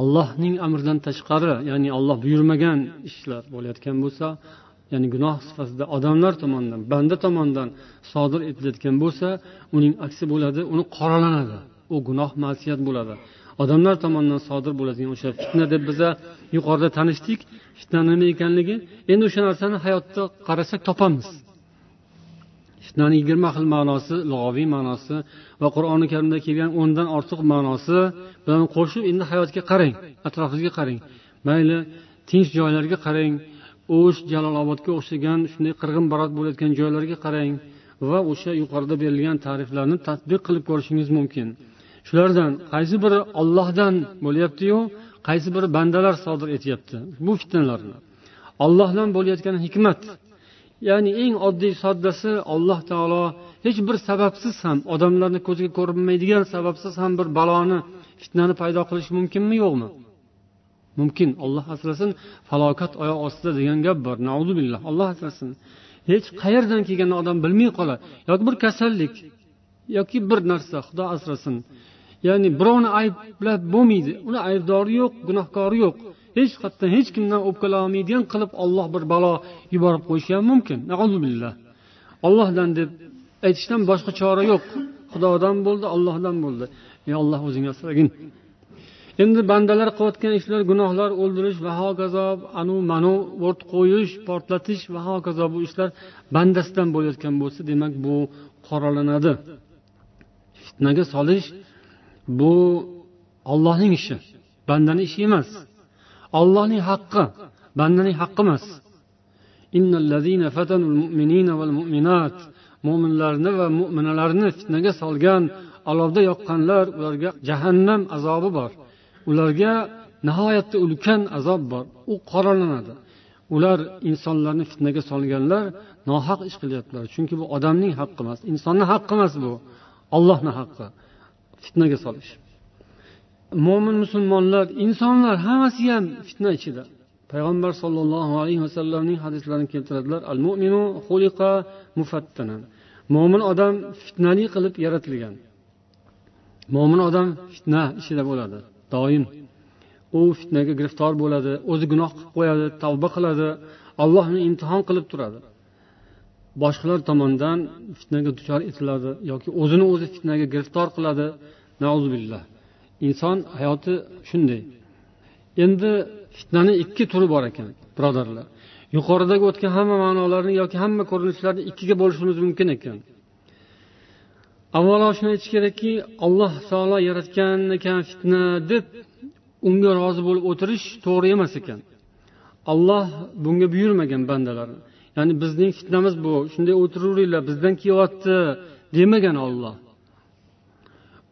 Allohning amridan tashqari ya'ni olloh buyurmagan ishlar bo'layotgan bo'lsa ya'ni gunoh sifatida odamlar tomonidan banda tomonidan sodir etilayotgan bo'lsa uning aksi bo'ladi uni qoralanadi. U gunoh masiyat bo'ladi. Odamlar tomonidan sodir bo'ladigan o'sha fitna deb biza yuqorida tanishdik. Fitna nima ekanligi endi o'sha narsani hayotda qarasak topamiz. Fitnani yigirma xil ma'nosi lug'aviy ma'nosi va qur'oni karimda kelgan o'ndan ortiq ma'nosi bilan qo'shib endi hayotga qarang atrofingizga qarang. Mayli tinch joylarga qarang o'sh jalolobodga o'xshagan shunday qirg'in barot bo'layotgan joylarga qarang va o'sha yuqorida berilgan ta'riflarni tadbiq qilib ko'rishingiz mumkin. Shulardan qaysi biri ollohdan bo'lyaptiyu qaysi biri bandalar sodir etyapti? Bu fitnalarni. Ollohdan bo'layotgan hikmat ya'ni eng oddiy soddasi alloh taolo hech bir sababsiz ham odamlarni ko'ziga ko'rinmaydigan sababsiz ham bir baloni fitnani paydo qilishi mumkinmi yo'qmi mumkin. Olloh asrasin falokat oyoq ostida degan gap bor. Billah olloh asrasin. Hech qayerdan kelganini odam bilmay qoladi. Yoki bir kasallik yoki bir narsa xudo asrasin. Ya'ni birovni ayblab bo'lmaydi. Uni aybdori yo'q gunohkori yo'q. Hech qayerdan hech kimdan o'pkalolmaydigan qilib olloh bir balo yuborib qo'yishi ham mumkin. Billah ollohdan deb aytishdan boshqa chora yo'q. Xudodan bo'ldi ollohdan bo'ldi. Ey olloh o'zing asragin. Endi bandalar qilayotgan ishlar gunohlar o'ldirish va hokazo anu manu o't qo'yish portlatish va hokazo bu ishlar bandasidan bo'layotgan bo'lsa demak bu qoralanadi. Fitnaga solish bu ollohning ishi bandani ishi emas. Ollohning haqqi bandaning haqqi emas. Mo'minlarni va mo'minalarni fitnaga solgan olovda yoqqanlar ularga jahannam azobi bor. Ularga nihoyatda ulkan azob bor. U qoralanadi. Ular insonlarni fitnaga solganlar nohaq ish qilyaptilar. Chunki bu odamning haqqi emas insonni haqqi emas bu. Ollohni haqqi. Fitnaga solish. Mo'min musulmonlar insonlar hammasi ham fitna ichida. Payg'ambar sollallohu alayhi vasallamning hadislarini keltiradilar. Al mu'minu xuliqa mufattanan mo'min odam fitnali qilib yaratilgan. Mo'min odam fitna ichida bo'ladi. Doim. U fitnaga giriftor bo'ladi o'zi gunoh qilib qo'yadi tavba qiladi allohni imtihon qilib turadi. Boshqalar tomonidan fitnaga duchor etiladi yoki o'zini o'zi fitnaga giriftor qiladi. Nauzubillah inson hayoti shunday. Endi fitnani ikki turi bor ekan birodarlar. Yuqoridagi o'tgan hamma ma'nolarni yoki hamma ko'rinishlarni ikkiga bo'lishimiz mumkin ekan. Avvalo shuni aytish kerakki alloh taolo yaratgan ekan fitna deb unga rozi bo'lib o'tirish to'g'ri emas ekan. Alloh bunga buyurmagan bandalarni ya'ni bizning fitnamiz bu. Shunday o'tiraveringlar bizdan kelyapti demagan olloh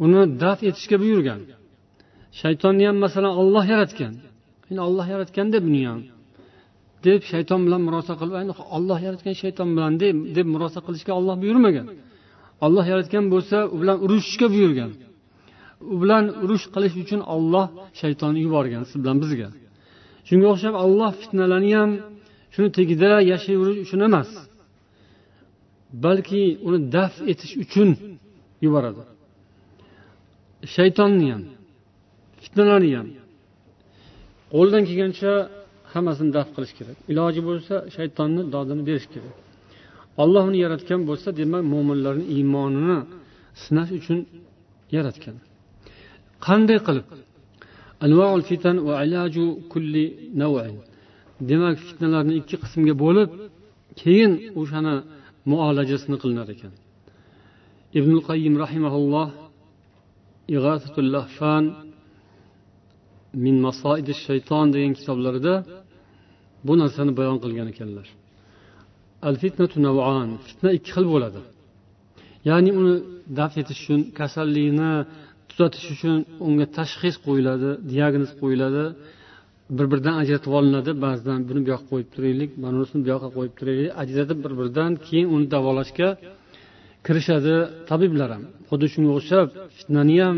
uni daf etishga buyurgan. Shaytonni ham masalan olloh yaratgan. Endi olloh yaratganda buni ham. Deb shayton bilan murosa qilib olloh yaratgan shayton bilan deb deb murosa qilishga olloh buyurmagan. Olloh yaratgan bo'lsa u bilan urushishga buyurgan. U bilan urush qilish uchun olloh shaytonni yuborgan siz bilan bizga. Shunga o'xshab olloh fitnalarni ham shuni tagida yashayverish uchun emas balki uni daf etish uchun yuboradi. Shaytonni ham fitnalarni ham qo'ldan kelgancha hammasini daf qilish kerak. Iloji bo'lsa shaytonni dodini berish kerak. Olloh uni yaratgan bo'lsa demak mo'minlarni iymonini sinash uchun yaratgan. Qanday qilib? Demak fitnalarni ikki qismga bo'lib keyin o'shani muolajasini qilinar ekan. Ibn qayim rahimaulloh lahfan min masoidi shayton degan kitoblarida bu narsani bayon qilgan ekanlar. Al fitnatu nav'an fitna ikki xil bo'ladi. Ya'ni uni daf etish uchun kasallikni tuzatish uchun unga tashxis qo'yiladi diagnoz qo'yiladi bir biridan ajratib olinadi. Ba'zidan buni bu yoqqa qo'yib turaylik mana bunisini bu yoqqa qo'yib turaylik. Ajratib bir biridan keyin uni davolashga kirishadi tabiblar ham. Xuddi shunga o'xshab fitnani ham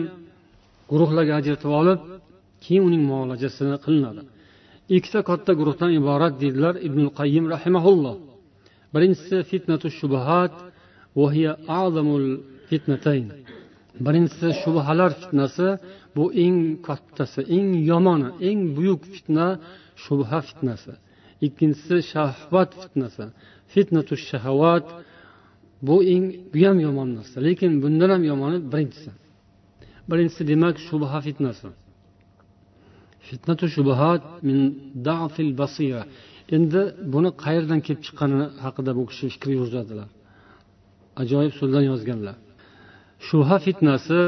guruhlarga ajratib olib keyin uning muolajasini qilinadi. Ikkita katta guruhdan iborat deydilar ibn qayyim rahimaulloh birinchisi fitnatu shubahat birinchisi shubhalar fitnasi bu eng kattasi eng yomoni eng buyuk fitna shubha fitnasi. Ikkinchisi shahvat fitnasi fitnatu shahavat bu eng bu ham yomon narsa lekin bundan ham yomoni birinchisi. Birinchisi demak shubha fitnasi. Fitnatu shubahat min dafil basira. Endi buni qayerdan kelib chiqqani haqida bu kishi fikr yuritadilar ajoyib so'zlar yozganlar. Shubha fitnasi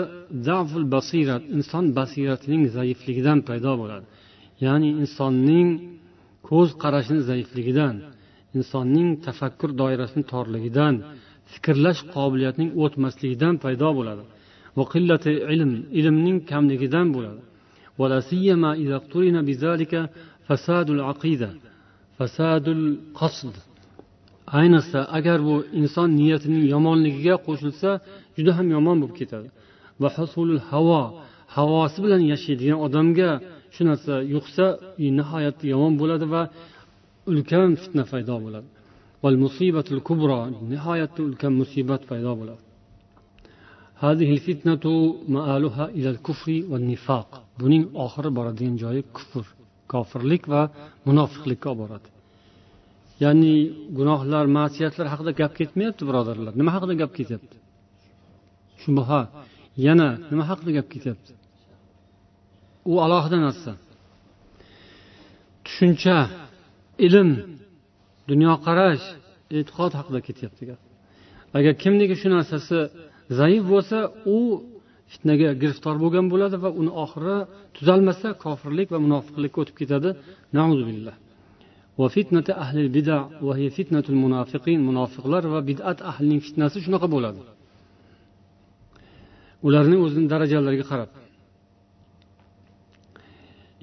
zaful basirat inson basiratining zaifligidan paydo bo'ladi. Ya'ni insonning ko'z qarashini zaifligidan insonning tafakkur doirasini torligidan fikrlash qobiliyatining o'tmasligidan paydo bo'ladi. Va qillati ilm ilmning kamligidan bo'ladi. ولا سيما إذا اقترن بذلك فساد العقيدة فساد القصد ayniqsa agar bu inson niyatining yomonligiga qo'shilsa juda ham yomon bo'lib ketadi va hasulul havo havosi bilan yashaydigan odamga shu narsa yuqsa nihoyatda yomon bo'ladi va ulkan fitna paydo bo'ladi musibatul kubro nihoyatda ulkan musibat paydo bo'ladi هذه الفتنة مآلها إلى الكفر والنفاق buning oxiri boradigan joyi kufr Kofirlik va munofiqlikka olib boradi ya'ni gunohlar ma'siyatlar haqida gap ketmayapti birodarlar. Nima haqida gap ketyapti? Shubha yana nima haqida gap ketyapti? U alohida narsa. Tushuncha ilm dunyoqarash e'tiqod haqida ketyapti gap. Agar kimniki shu narsasi zaif bo'lsa u fitnaga giriftor bo'lgan bo'ladi va uni oxiri tuzalmasa kofirlik va munofiqlikka o'tib ketadi billah munofiqlar va bid'at ahlining fitnasi shunaqa bo'ladi ularning o'zini darajalariga qarab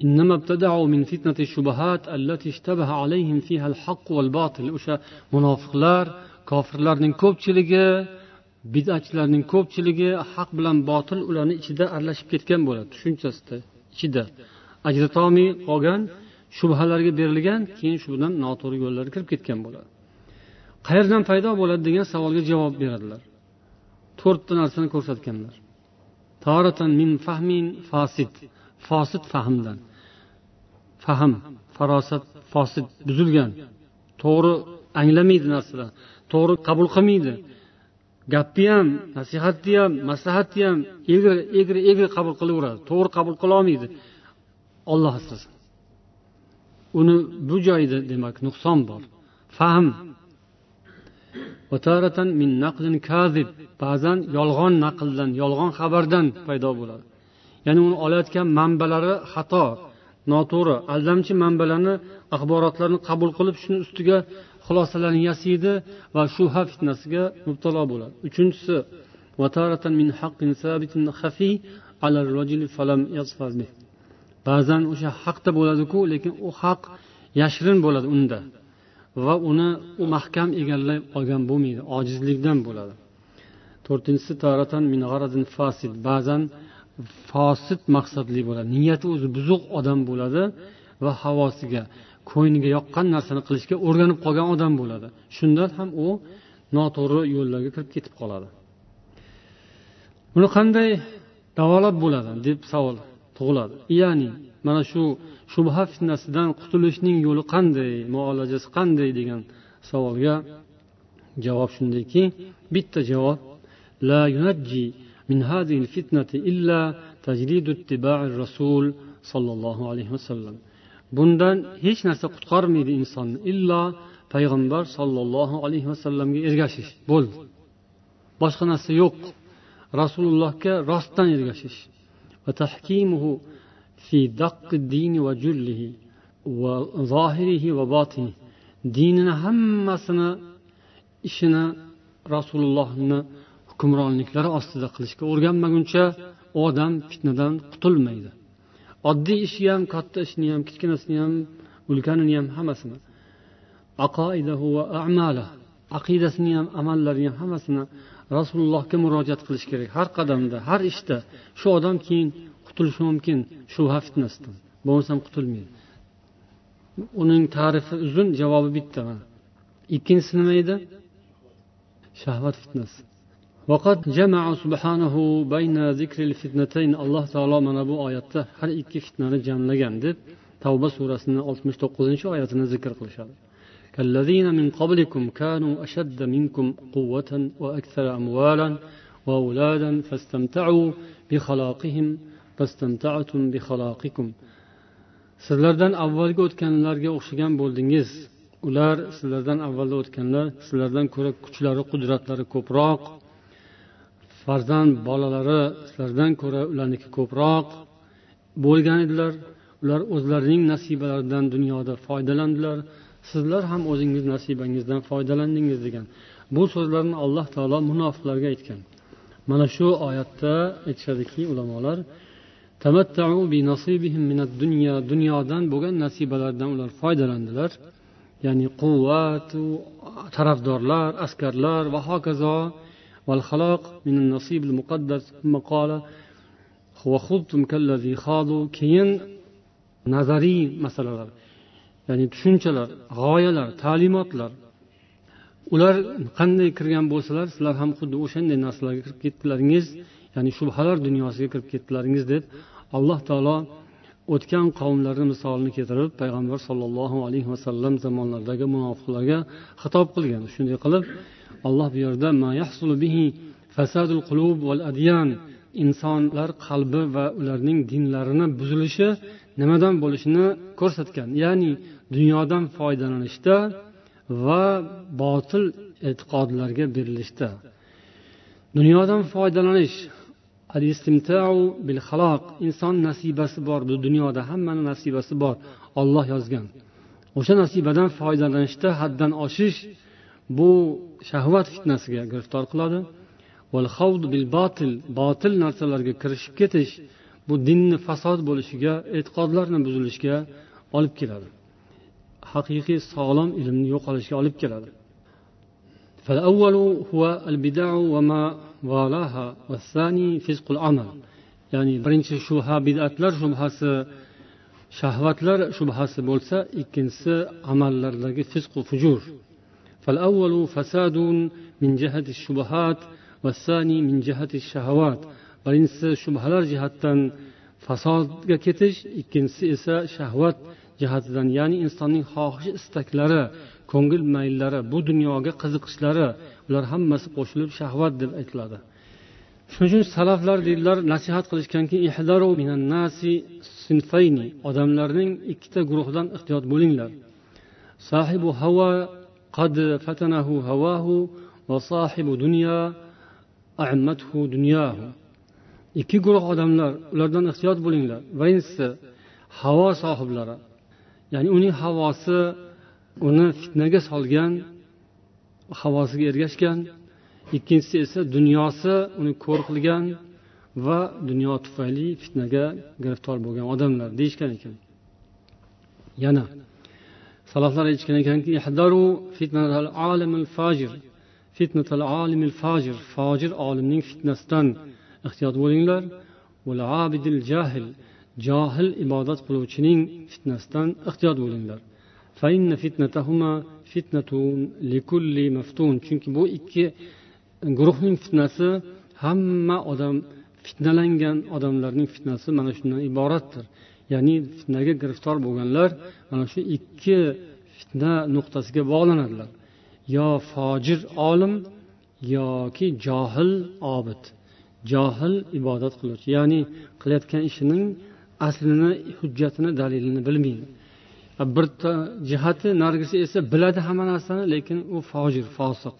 إنما ابتدعوا من فتنة الشبهات التي اشتبه عليهم فيها الحق والباطل o'sha munofiqlar kofirlarning ko'pchiligi bid'atchilarning ko'pchiligi haq bilan botil ularni ichida aralashib ketgan bo'ladi. Tushunchasida ichida. Ajratolmay qolgan shubhalarga berilgan keyin shu bilan noto'g'ri yo'llarga kirib ketgan bo'ladi. Qayerdan paydo bo'ladi degan savolga javob beradilar. To'rtta narsani ko'rsatganlar. Taratan min fahmin fasid fosid fahmdan. Fahm farosat fosid buzilgan. To'g'ri anglamaydi narsalar. To'g'ri qabul qilmaydi. Gapni ham nasihatni ham maslahatni ham egri egri egri qabul qilaveradi. To'g'ri qabul qilolmaydi olloh asrasin. Uni bu joyida demak nuqson bor. Fahm. Ba'zan yolg'on naqldan yolg'on xabardan paydo bo'ladi. Ya'ni uni olayotgan manbalari xato noto'g'ri. Aldamchi manbalarni axborotlarni qabul qilib shuni ustiga xulosalarni yasiydi va shubha fitnasiga mubtalo bo'ladi. Uchinchisi ba'zan o'sha haqda bo'ladiku lekin u haq yashirin bo'ladi unda va uni u mahkam egallay olgan bo'lmaydi ojizlikdan bo'ladi. To'rtinchisi ba'zan fosid maqsadli bo'ladi. Niyati o'zi buzuq odam bo'ladi va havosiga ko'ngliga yoqqan narsani qilishga o'rganib qolgan odam bo'ladi. Shundan ham u noto'g'ri yo'llarga kirib ketib qoladi. Buni qanday davolab bo'ladi? deb savol tug'iladi. Ya'ni mana shu shubha fitnasidan qutulishning yo'li qanday muolajasi qanday degan savolga javob shundayki bitta javob la yunajji min hadhihi fitnati illa tajridu ittiba'i rasul sollallohu alayhi vasallam. Bundan hech narsa qutqarmaydi insonni illo payg'ambar sollallohu alayhi vasallamga ergashish bo'ldi boshqa narsa yo'q. Rasulullohga rostdan ergashish. Dinini hammasini ishini rasulullohni hukmronliklari ostida qilishga o'rganmaguncha odam fitnadan qutulmaydi. Oddiy ishni ham katta ishni ham kichkinasini ham ulkanini ham hammasini. Aqidasini ham amallarini ham hammasini rasulullohga murojaat qilish kerak. Har qadamda har ishda shu odam keyin qutulishi mumkin shubha fitnasidan. Bo'lmasam qutulmaydi uning tarifi uzun javobi bitta mana. Ikkinchisi nima edi? Shahvat fitnasi. وقد جمع سبحانه بين ذكر الفتنتين الله تعالى mana bu oyatda har ikki fitnani jamlagan deb tavba surasini oltmish to'qqizinchi oyatini zikr qilishadi كالذين من قبلكم كانوا أشد منكم قوة وأكثر أموالا وأولادا فاستمتعوا بخلاقهم فاستمتعتم بخلاقكم sizlardan avvalgi o'tganlarga o'xshagan bo'ldingiz ular sizlardan avvalda o'tganlar sizlardan ko'ra kuchlari qudratlari ko'proq Farzand bolalari sizlardan ko'ra ularniki ko'proq bo'lgan edilar. Ular o'zlarining nasibalaridan dunyoda foydalandilar. Sizlar ham o'zingiz nasibangizdan foydalandingiz degan bu so'zlarni alloh taolo munofiqlarga aytgan. Mana shu oyatda aytishadiki ulamolar dunyodan bo'lgan nasibalaridan ular foydalandilar. Ya'ni quvvatu tarafdorlar askarlar va hokazo والخلاق من النصيب المقدس ثم قال وخضتم كالذي خاضوا keyin nazariy masalalar ya'ni tushunchalar g'oyalar ta'limotlar ular qanday kirgan bo'lsalar sizlar ham xuddi o'shanday narsalarga kirib ketdilaringiz ya'ni shubhalar dunyosiga kirib ketdilaringiz deb alloh taolo o'tgan qavmlarni misolini keltirib payg'ambar sollallohu alayhi vasallam zamonlaridagi munofiqlarga xitob qilgan shunday qilib alloh bu yerda fasadul qulub val adyan. Insonlar qalbi va ularning dinlarini buzilishi nimadan bo'lishini ko'rsatgan. Ya'ni dunyodan foydalanishda va botil e'tiqodlarga berilishda. Dunyodan foydalanish. Bil xaloq inson nasibasi bor. Bu dunyoda hammani nasibasi bor. Olloh yozgan. O'sha nasibadan foydalanishda haddan oshish bu shahvat fitnasiga giriftor qiladi botil narsalarga kirishib ketish bu dinni fasod bo'lishiga e'tiqodlarni buzilishiga olib keladi haqiqiy sog'lom ilmni yo'qolishiga olib keladi فالأول هو البدع وما والاها والثاني فسق العمل ya'ni birinchi shubha bidatlar shubhasi shahvatlar shubhasi bo'lsa ikkinchisi amallardagi fisqu fujur فالأول فساد من جهة الشبهات والثاني من جهة الشهوات birinchisi shubhalar jihatdan fasodga ketish ikkinchisi esa shahvat jihatidan ya'ni insonning xohish istaklari ko'ngil mayllari bu dunyoga qiziqishlari ular hammasi qo'shilib shahvat deb aytiladi shuning uchun salaflar deydilar nasihat qilishganki odamlarning ikkita guruhidan ehtiyot bo'linglar sahibu havo qad fatanahu هواه va دنيا أعمته دنياه. Ikki guruh odamlar ulardan ehtiyot bo'linglar. Birinchisi havo sohiblari. Ya'ni uning havosi uni fitnaga solgan havosiga ergashgan. Ikkinchisi esa dunyosi uni ko'r qilgan va dunyo tufayli fitnaga giriftor bo'lgan odamlar. Deyishgan ekan. Yana saloflar aytishgan ekanki fojir olimning fitnasidan ehtiyot bo'linglar. Johil ibodat qiluvchining fitnasidan ehtiyot bo'linglar. Chunki bu ikki guruhning fitnasi hamma odam fitnalangan odamlarning fitnasi mana shundan iboratdir. Ya'ni fitnaga giriftor bo'lganlar mana shu ikki fitna nuqtasiga bog'lanadilar. Yo fojir olim yoki johil obid. Johil ibodat qiluvchi ya'ni qilayotgan ishining aslini hujjatini dalilini bilmaydi. Bir jihati narigisi esa biladi hamma narsani lekin u fojir fosiq.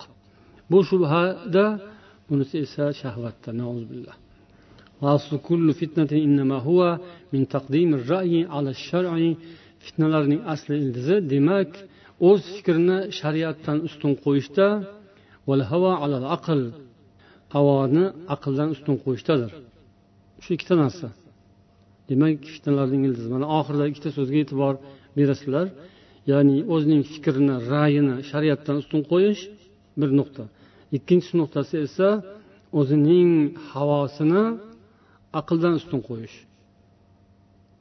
Bu shubhada bunisi esa shahvatda fitnalarning asli ildizi demak o'z fikrini shariatdan ustun qo'yishda havoni aqldan ustun qo'yishdadir. Shu ikkita narsa. Demak fitnalarning ildizi. Mana oxirida ikkita so'zga e'tibor berasizlar. Ya'ni o'zining fikrini ra'yini shariatdan ustun qo'yish bir nuqta. Ikkinchi nuqtasi esa o'zining havosini aqldan ustun qo'yish.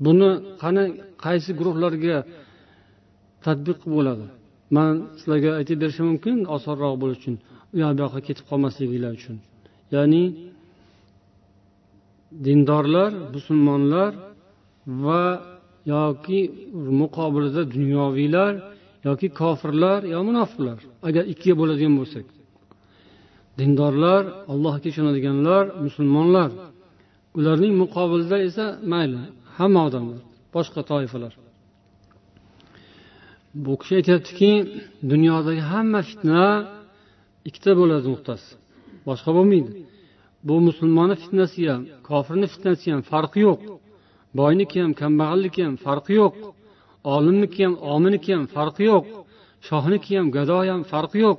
Buni qani qaysi guruhlarga tadbiq bo'ladi? Man sizlarga aytib berishim mumkin osonroq bo'lishi uchun u yoq bu yoqqa ketib qolmasliginglar uchun. Ya'ni dindorlar musulmonlar va yoki muqobilida dunyoviylar yoki kofirlar yo munofiqlar agar ikkiga bo'ladigan bo'lsak. Dindorlar allohga ishonadiganlar musulmonlar. Ularning muqobilida esa mayli hamma odamlar boshqa toifalar. Bu kishi aytyaptiki dunyodagi hamma fitna ikkita bo'ladi nuqtasi boshqa bo'lmaydi. Bu musulmonni fitnasi ham kofirni fitnasi ham farqi yo'q. Boyniki ham kambag'alniki ham farqi yo'q. Olimniki ham ominiki ham farqi yo'q. Shohniki ham gado ham farqi yo'q.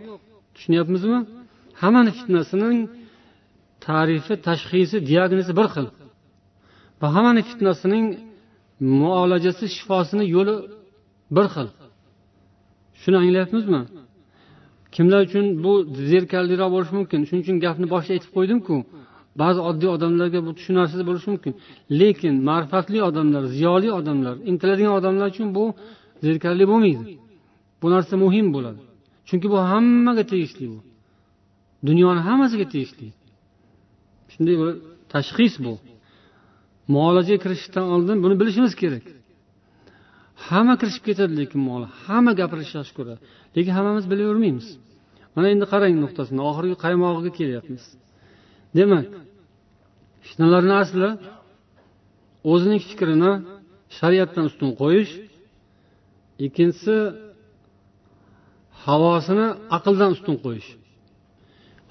Tushunyapmizmi? Hammani fitnasining tarifi tashxisi diagnozi bir xil. Va hammani fitnasining muolajasi shifosini yo'li bir xil. Shuni anglayapmizmi? Kimlar uchun bu zerikarliroq bo'lishi mumkin? Shuning uchun gapni boshida aytib qo'ydimku ba'zi oddiy odamlarga bu tushunarsiz bo'lishi mumkin. Lekin ma'rifatli odamlar ziyoli odamlar intiladigan odamlar uchun bu zerikarli bo'lmaydi. Bu narsa muhim bo'ladi. Chunki bu hammaga tegishli bu. Dunyoni hammasiga tegishli. Shunday tashxis bu. Muolajaga kirishishdan oldin buni bilishimiz kerak. Hamma kirishib ketadi lekin hamma gapirishni yaxshi ko'radi. Lekin hammamiz bilavermaymiz. Mana endi qarang nuqtasini oxirgi qaymog'iga kelyapmiz. Demak fitnalarni asli o'zining fikrini shariatdan ustun qo'yish ikkinchisi havosini aqldan ustun qo'yish.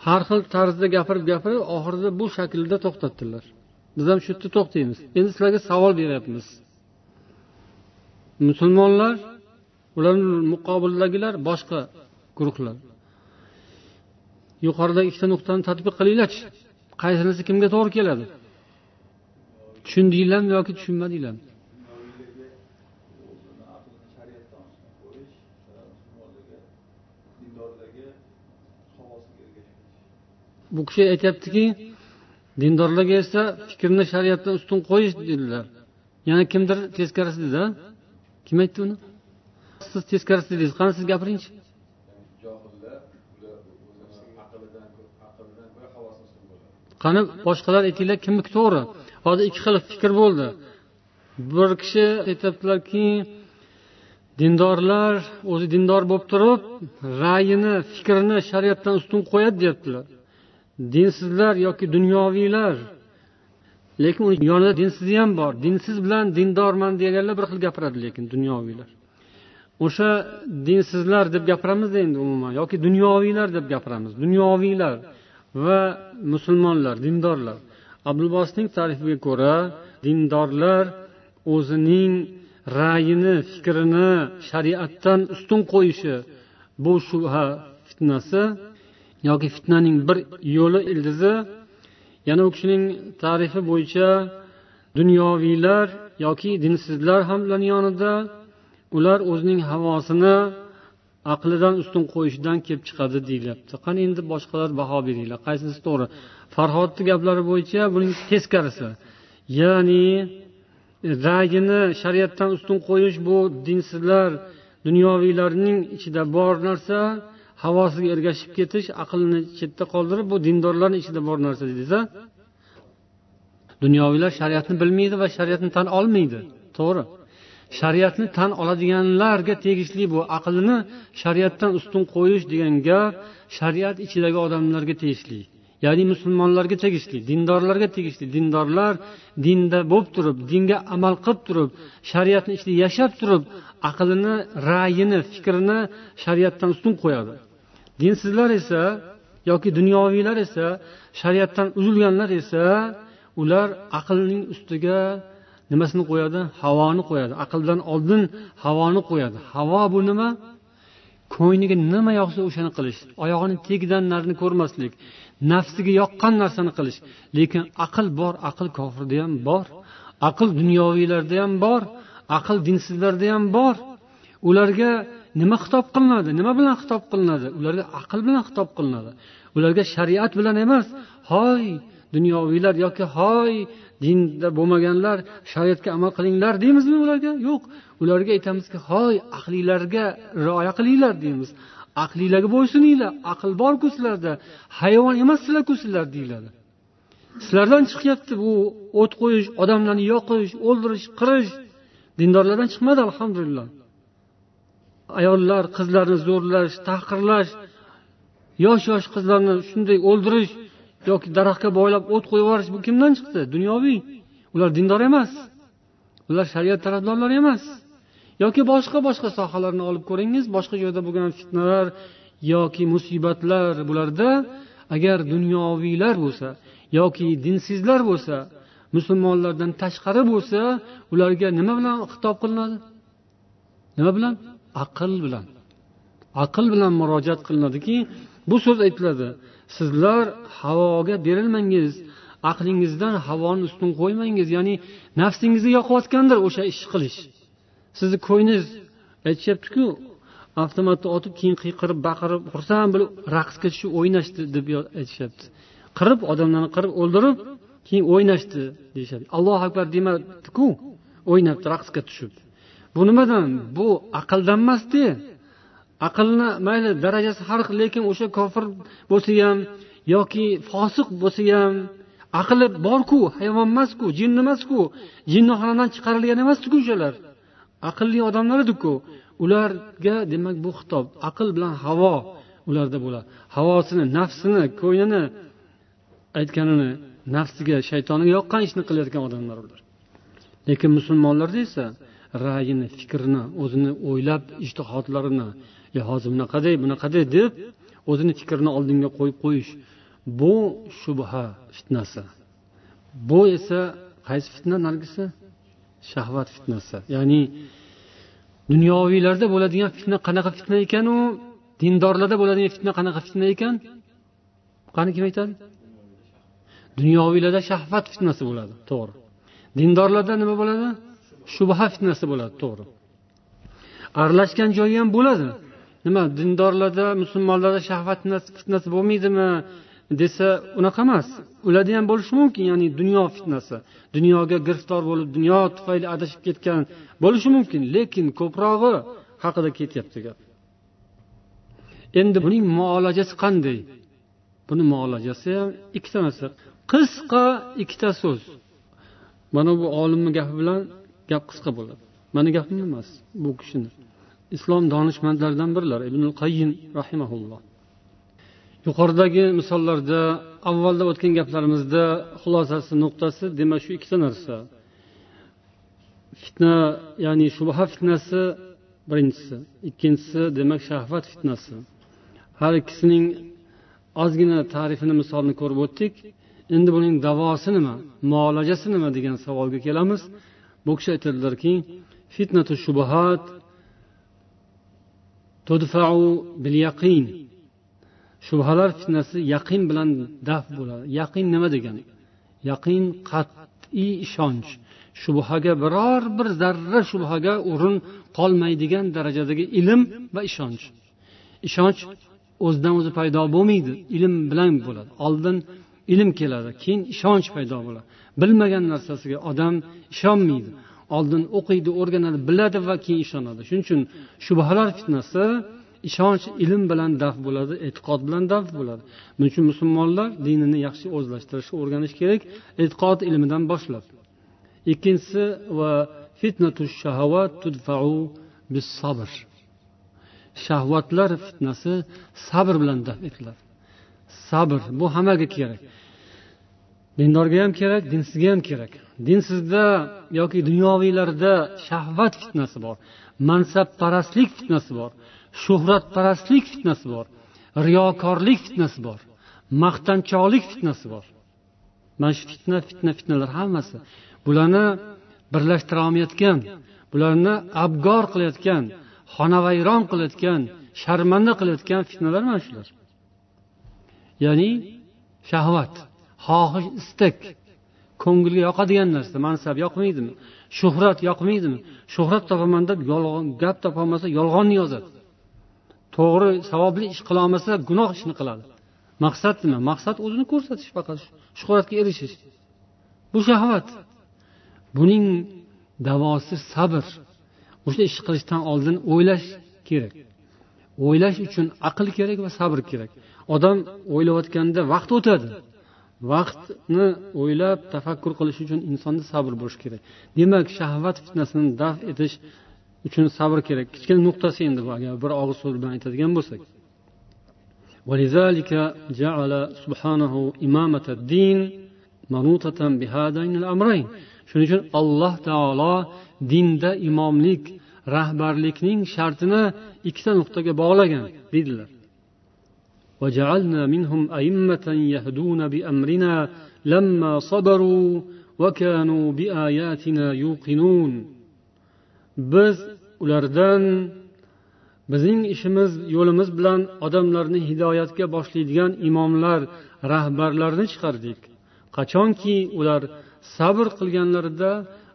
Har xil tarzda gapirib gapirib oxirida bu shaklda to'xtatdilar. Biz ham shu yerda to'xtaymiz. Endi sizlarga savol beryapmiz. Musulmonlar ularni muqobildagilar boshqa guruhlar. Yuqoridagi ikkita nuqtani tadbiq qilinglarchi. Qaysinisi kimga to'g'ri keladi? Tushundinglarmi yoki tushunmadinglarmi? Bu kishi aytyaptiki dindorlarga esa fikrni shariatdan ustun qo'yish dedilar. Yana kimdir teskarisi dedi kim aytdi uni? Siz teskarisi dedingiz. Qani siz gapiringchi? Qani boshqalar aytinglar kimniki to'g'ri? Hozir ikki xil fikr bo'ldi. Bir kishi aytyaptilarki dindorlar o'zi dindor bo'lib turib ra'yini fikrini shariatdan ustun qo'yadi deyaptilar. Dinsizlar yoki dunyoviylar. Lekin uni yonida dinsizi ham bor. Dinsiz bilan dindorman deganlar bir xil gapiradi lekin dunyoviylar. O'sha dinsizlar deb gapiramizda endi umuman yoki dunyoviylar deb gapiramiz. Dunyoviylar va musulmonlar dindorlar. Abdulbosning tarifiga ko'ra dindorlar o'zining ra'yini fikrini shariatdan ustun qo'yishi bu shubha fitnasi yoki fitnaning bir yo'li ildizi yana u kishining tarifi bo'yicha dunyoviylar yoki dinsizlar ham ularni yonida ular o'zining havosini aqlidan ustun qo'yishidan kelib chiqadi deyilyapti. Qani endi boshqalar baho beringlar qaysisi to'g'ri? Farhodni gaplari bo'yicha buning teskarisi. Ya'ni ra'yini shariatdan ustun qo'yish bu dinsizlar dunyoviylarning ichida bor narsa havosiga ergashib ketish aqlni chetda qoldirib bu dindorlarni ichida bor narsa desa dunyoviylar shariatni bilmaydi va shariatni tan olmaydi. To'g'ri. Shariatni tan oladiganlarga tegishli bu aqlni shariatdan ustun qo'yish degan gap shariat ichidagi odamlarga tegishli ya'ni musulmonlarga tegishli dindorlarga tegishli. Dindorlar dinda bo'lib turib dinga amal qilib turib shariatni ichida yashab turib aqlini ra'yini fikrini shariatdan ustun qo'yadi. Dinsizlar esa yoki dunyoviylar esa shariatdan uzilganlar esa ular aqlning ustiga nimasini qo'yadi? Havoni qo'yadi. Aqldan oldin havoni qo'yadi. Havo bu nima? Ko'ngliga nima yoqsa o'shani qilish. Oyog'ini tegidan narini ko'rmaslik. Nafsiga yoqqan narsani qilish. Lekin aql bor aql kofirda ham bor. Aql dunyoviylarda ham bor aql dinsizlarda ham bor. Ularga nima xitob qilinadi? Nima bilan xitob qilinadi? Ularga aql bilan xitob qilinadi. Ularga shariat bilan emas. Hoy dunyoviylar yoki hoy dinda bo'lmaganlar shariatga amal qilinglar deymizmi ularga? Yo'q. Ularga aytamizki hoy aqlinglarga rioya qilinglar deymiz. Aqlinglarga bo'ysuninglar. Aql borku sizlarda hayvon emassizlarku sizlar deyiladi. Sizlardan chiqyapti bu o't qo'yish odamlarni yoqish o'ldirish qirish. Dindorlardan chiqmadi alhamdulillah. Ayollar qizlarni zo'rlash tahqirlash yosh yosh qizlarni shunday o'ldirish yoki daraxtga boylab o't qo'yib yuborish bu kimdan chiqdi? Dunyoviy. Ular dindor emas. Ular shariat tarafdorlari emas. Yoki boshqa boshqa sohalarni olib ko'ringiz boshqa joyda bo'lgan fitnalar yoki musibatlar bularda agar dunyoviylar bo'lsa yoki dinsizlar bo'lsa musulmonlardan tashqari bo'lsa ularga nima bilan xitob qilinadi? Nima bilan? Aql bilan. Aql bilan murojaat qilinadiki bu so'z aytiladi. Sizlar havoga berilmangiz aqlingizdan havoni ustun qo'ymangiz ya'ni nafsingizni yoqayotgandir o'sha ishni qilish. Sizni ko'nglingiz aytishyaptiku avtomatni otib keyin qiyqirib baqirib xursand bo'lib raqsga tushib o'ynashdi deb aytishyapti. Qirib odamlarni qirib o'ldirib keyin o'ynashdi deyishadi allohu akbar demadiku o'ynabdi raqsga tushib. Bu nimadan? Bu aqldan emasda aqlni mayli darajasi har xil lekin o'sha kofir bo'lsa ham yoki fosiq bo'lsa ham aqli borku hayvon emasku jin emasku jinnixonadan chiqarilgan emasdiku o'shalar. Aqlli odamlar ediku ularga demak bu xitob aql bilan havo ularda bo'ladi. Havosini nafsini ko'nglini aytganini nafsiga shaytoniga yoqqan ishni qilayotgan odamlar ular. Lekin musulmonlarda esa ra'yini fikrini o'zini o'ylab ishtihodlarini e hozir bunaqaday bunaqaday deb o'zini fikrini oldinga qo'yib qo'yish. Bu shubha fitnasi. Bu esa qaysi fitna nargisi shahvat fitnasi. Ya'ni dunyoviylarda bo'ladigan fitna qanaqa fitna ekanu dindorlarda bo'ladigan fitna qanaqa fitna ekan? Qani kim aytadi? Dunyoviylarda shahvat fitnasi bo'ladi. To'g'ri. Dindorlarda nima bo'ladi? Shubha fitnasi bo'ladi to'g'ri. Aralashgan joyi ham bo'ladi. Nima dindorlarda musulmonlarda shahvat fitnasi bo'lmaydimi desa unaqa emas. Ularda ham bo'lishi mumkin ya'ni dunyo fitnasi. Dunyoga giriftor bo'lib dunyo tufayli adashib ketgan bo'lishi mumkin lekin ko'prog'i haqida ketyapti gap. Endi buning muolajasi qanday? Buni muolajasi ham ikkita narsa qisqa ikkita so'z. Mana bu olimni gapi bilan gap qisqa bo'ladi. Mani gapim emas bu kishini. Islom donishmandlaridan birilar ibn qayyim rahimaulloh yuqoridagi misollarda avvalda o'tgan gaplarimizda xulosasi nuqtasi demak shu ikkita narsa. Fitna ya'ni shubha fitnasi birinchisi ikkinchisi demak shahvat fitnasi. Har ikkisining ozgina tarifini misolni ko'rib o'tdik. Endi buning davosi nima muolajasi nima degan savolga kelamiz. Bu kishi aytadilarki fitnatu shubahat tudfau bil yaqin. Shubhalar fitnasi yaqin bilan daf bo'ladi. Yaqin nima degani yaqin qat'iy ishonch. Shubhaga biror bir zarra shubhaga o'rin qolmaydigan darajadagi ilm va ishonch. Ishonch o'zidan o'zi paydo bo'lmaydi ilm bilan bo'ladi. Oldin ilm keladi keyin ishonch paydo bo'ladi. Bilmagan narsasiga odam ishonmaydi. Oldin o'qiydi o'rganadi biladi va keyin ishonadi. Shuning uchun shubhalar fitnasi ishonch ilm bilan daf bo'ladi e'tiqod bilan daf bo'ladi. Buning uchun musulmonlar dinini yaxshi o'zlashtirishni o'rganish kerak e'tiqod ilmidan boshlab. Ikkinchisi va fitnatu shahavat tudfau bis sabr shahvatlar fitnasi sabr bilan daf etiladi. Sabr bu hammaga kerak. Dindorga ham kerak dinsizga ham kerak. Dinsizda yoki dunyoviylarda shahvat fitnasi bor mansabparastlik fitnasi bor shuhratparastlik fitnasi bor riyokorlik fitnasi bor maqtanchoqlik fitnasi bor. Mana shu fitna fitna fitnalar hammasi. Bularni birlashtira olmayotgan bularni abgor qilayotgan xonavayron qilayotgan sharmanda qilayotgan fitnalar mana shular. Ya'ni shahvat. Xohish istak ko'ngilga yoqadigan narsa mansab yoqmaydimi? Shuhrat yoqmaydimi? Shuhrat topaman deb yolg'on gap topolmasa yolg'onni yozadi to'g'ri savobli ish qilolmasa gunoh ishni qiladi. Maqsad nima? Maqsad o'zini ko'rsatish faqat shuhratga erishish. Bu shahvat. Buning davosi sabr. O'sha ishni qilishdan oldin o'ylash kerak. O'ylash uchun aql kerak va sabr kerak. Odam o'ylayotganda vaqt o'tadi. vaqtni o'ylab tafakkur qilish uchun insonda sabr bo'lishi kerak demak shahvat fitnasini daf etish uchun sabr kerak kichkina nuqtasi endi bu agar bir og'iz so'z bilan aytadigan bo'lsak ولذلك جعل سبحانه إمامة الدين منوطة بهذين الأمرين shuning uchun alloh taolo dinda imomlik rahbarlikning shartini ikkita nuqtaga bog'lagan deydilar وجعلنا منهم أئمة يهدون بأمرنا لما صبروا وكانوا بآياتنا يوقنون biz ulardan bizning ishimiz yo'limiz bilan odamlarni hidoyatga boshlaydigan imomlar rahbarlarni chiqardik qachonki ular sabr qilganlarida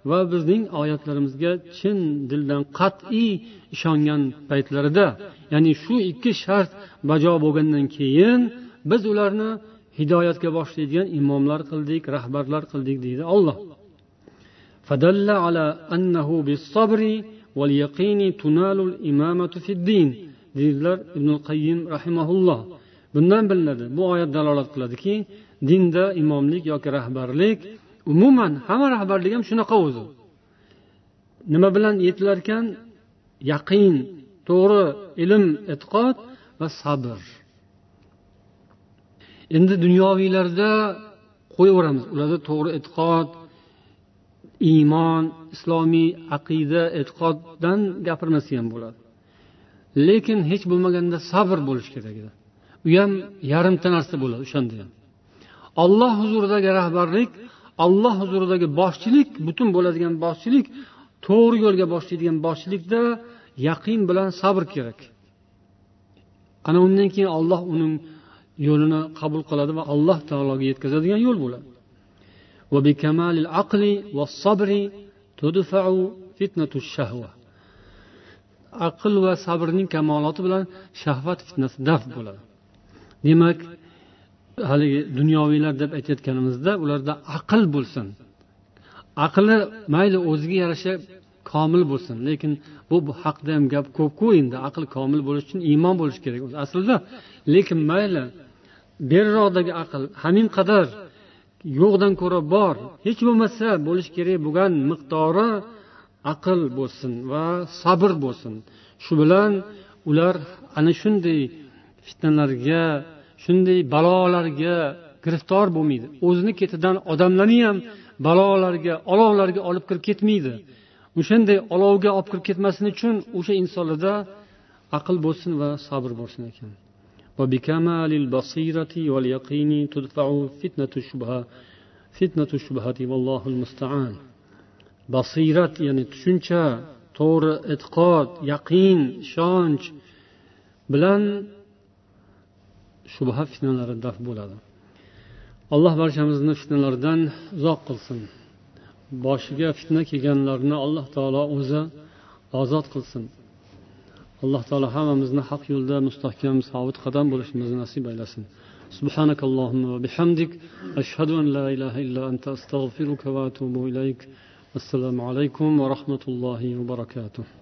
va bizning oyatlarimizga chin dildan qat'iy ishongan paytlarida ya'ni shu ikki shart bajo bo'lgandan keyin biz ularni hidoyatga boshlaydigan imomlar qildik rahbarlar qildik deydi olloh فدل على أنه بالصبر واليقين تنال الإمامة في الدين deydilar ibn qayyim rahimaulloh bundan bilinadi bu oyat dalolat qiladiki dinda imomlik yoki rahbarlik umuman hamma rahbarlik ham shunaqa o'zi. Nima bilan yetilarkan? Yaqin to'g'ri ilm e'tiqod va sabr. Endi dunyoviylarda qo'yaveramiz. Ularda to'g'ri e'tiqod iymon islomiy aqida e'tiqoddan gapirmasa ham bo'ladi. Lekin hech bo'lmaganda sabr bo'lishi kerak edi. U ham yarimta narsa bo'ladi o'shanda ham. Olloh huzuridagi rahbarlik alloh huzuridagi boshchilik butun bo'ladigan boshchilik to'g'ri yo'lga boshlaydigan boshchilikda yaqin bilan sabr kerak. Ana undan keyin olloh uning yo'lini qabul qiladi va alloh taologa yetkazadigan yo'l bo'ladi. Aql va sabrning kamoloti bilan shahvat fitnasi daf bo'ladi. Demak haligi dunyoviylar deb aytayotganimizda ularda aql bo'lsin. Aqli mayli o'ziga yarasha komil bo'lsin lekin bu haqida ham gap ko'pku endi. Aql komil bo'lishi uchun iymon bo'lishi kerak. Aslida lekin mayli beriroqdagi aql hamin qadar yo'qdan ko'ra bor. Hech bo'lmasa bo'lishi kerak bo'lgan miqdori aql bo'lsin va sabr bo'lsin. Shu bilan ular ana shunday fitnalarga shunday balolarga giriftor bo'lmaydi o'zini ketidan odamlarni ham balolarga olovlarga olib kirib ketmaydi o'shanday olovga olib kirib ketmasin uchun o'sha insonlarda aql bo'lsin va sabr bo'lsin ekan وبكمال البصيرة واليقين تدفع فتنة الشبهة فتنة الشبهة والله المستعان basirat ya'ni tushuncha to'g'ri e'tiqod yaqin ishonch bilan shubha fitnalari daf bo'ladi alloh barchamizni fitnalardan uzoq qilsin boshiga fitna kelganlarni alloh taolo o'zi ozod qilsin alloh taolo hammamizni haq yo'lda mustahkam sobit qadam bo'lishimizni nasib aylasin سبحانك اللهم وبحمدك أشهد أن لا إله إلا أنت أستغفرك وأتوب إليك السلام عليكم ورحمة الله وبركاته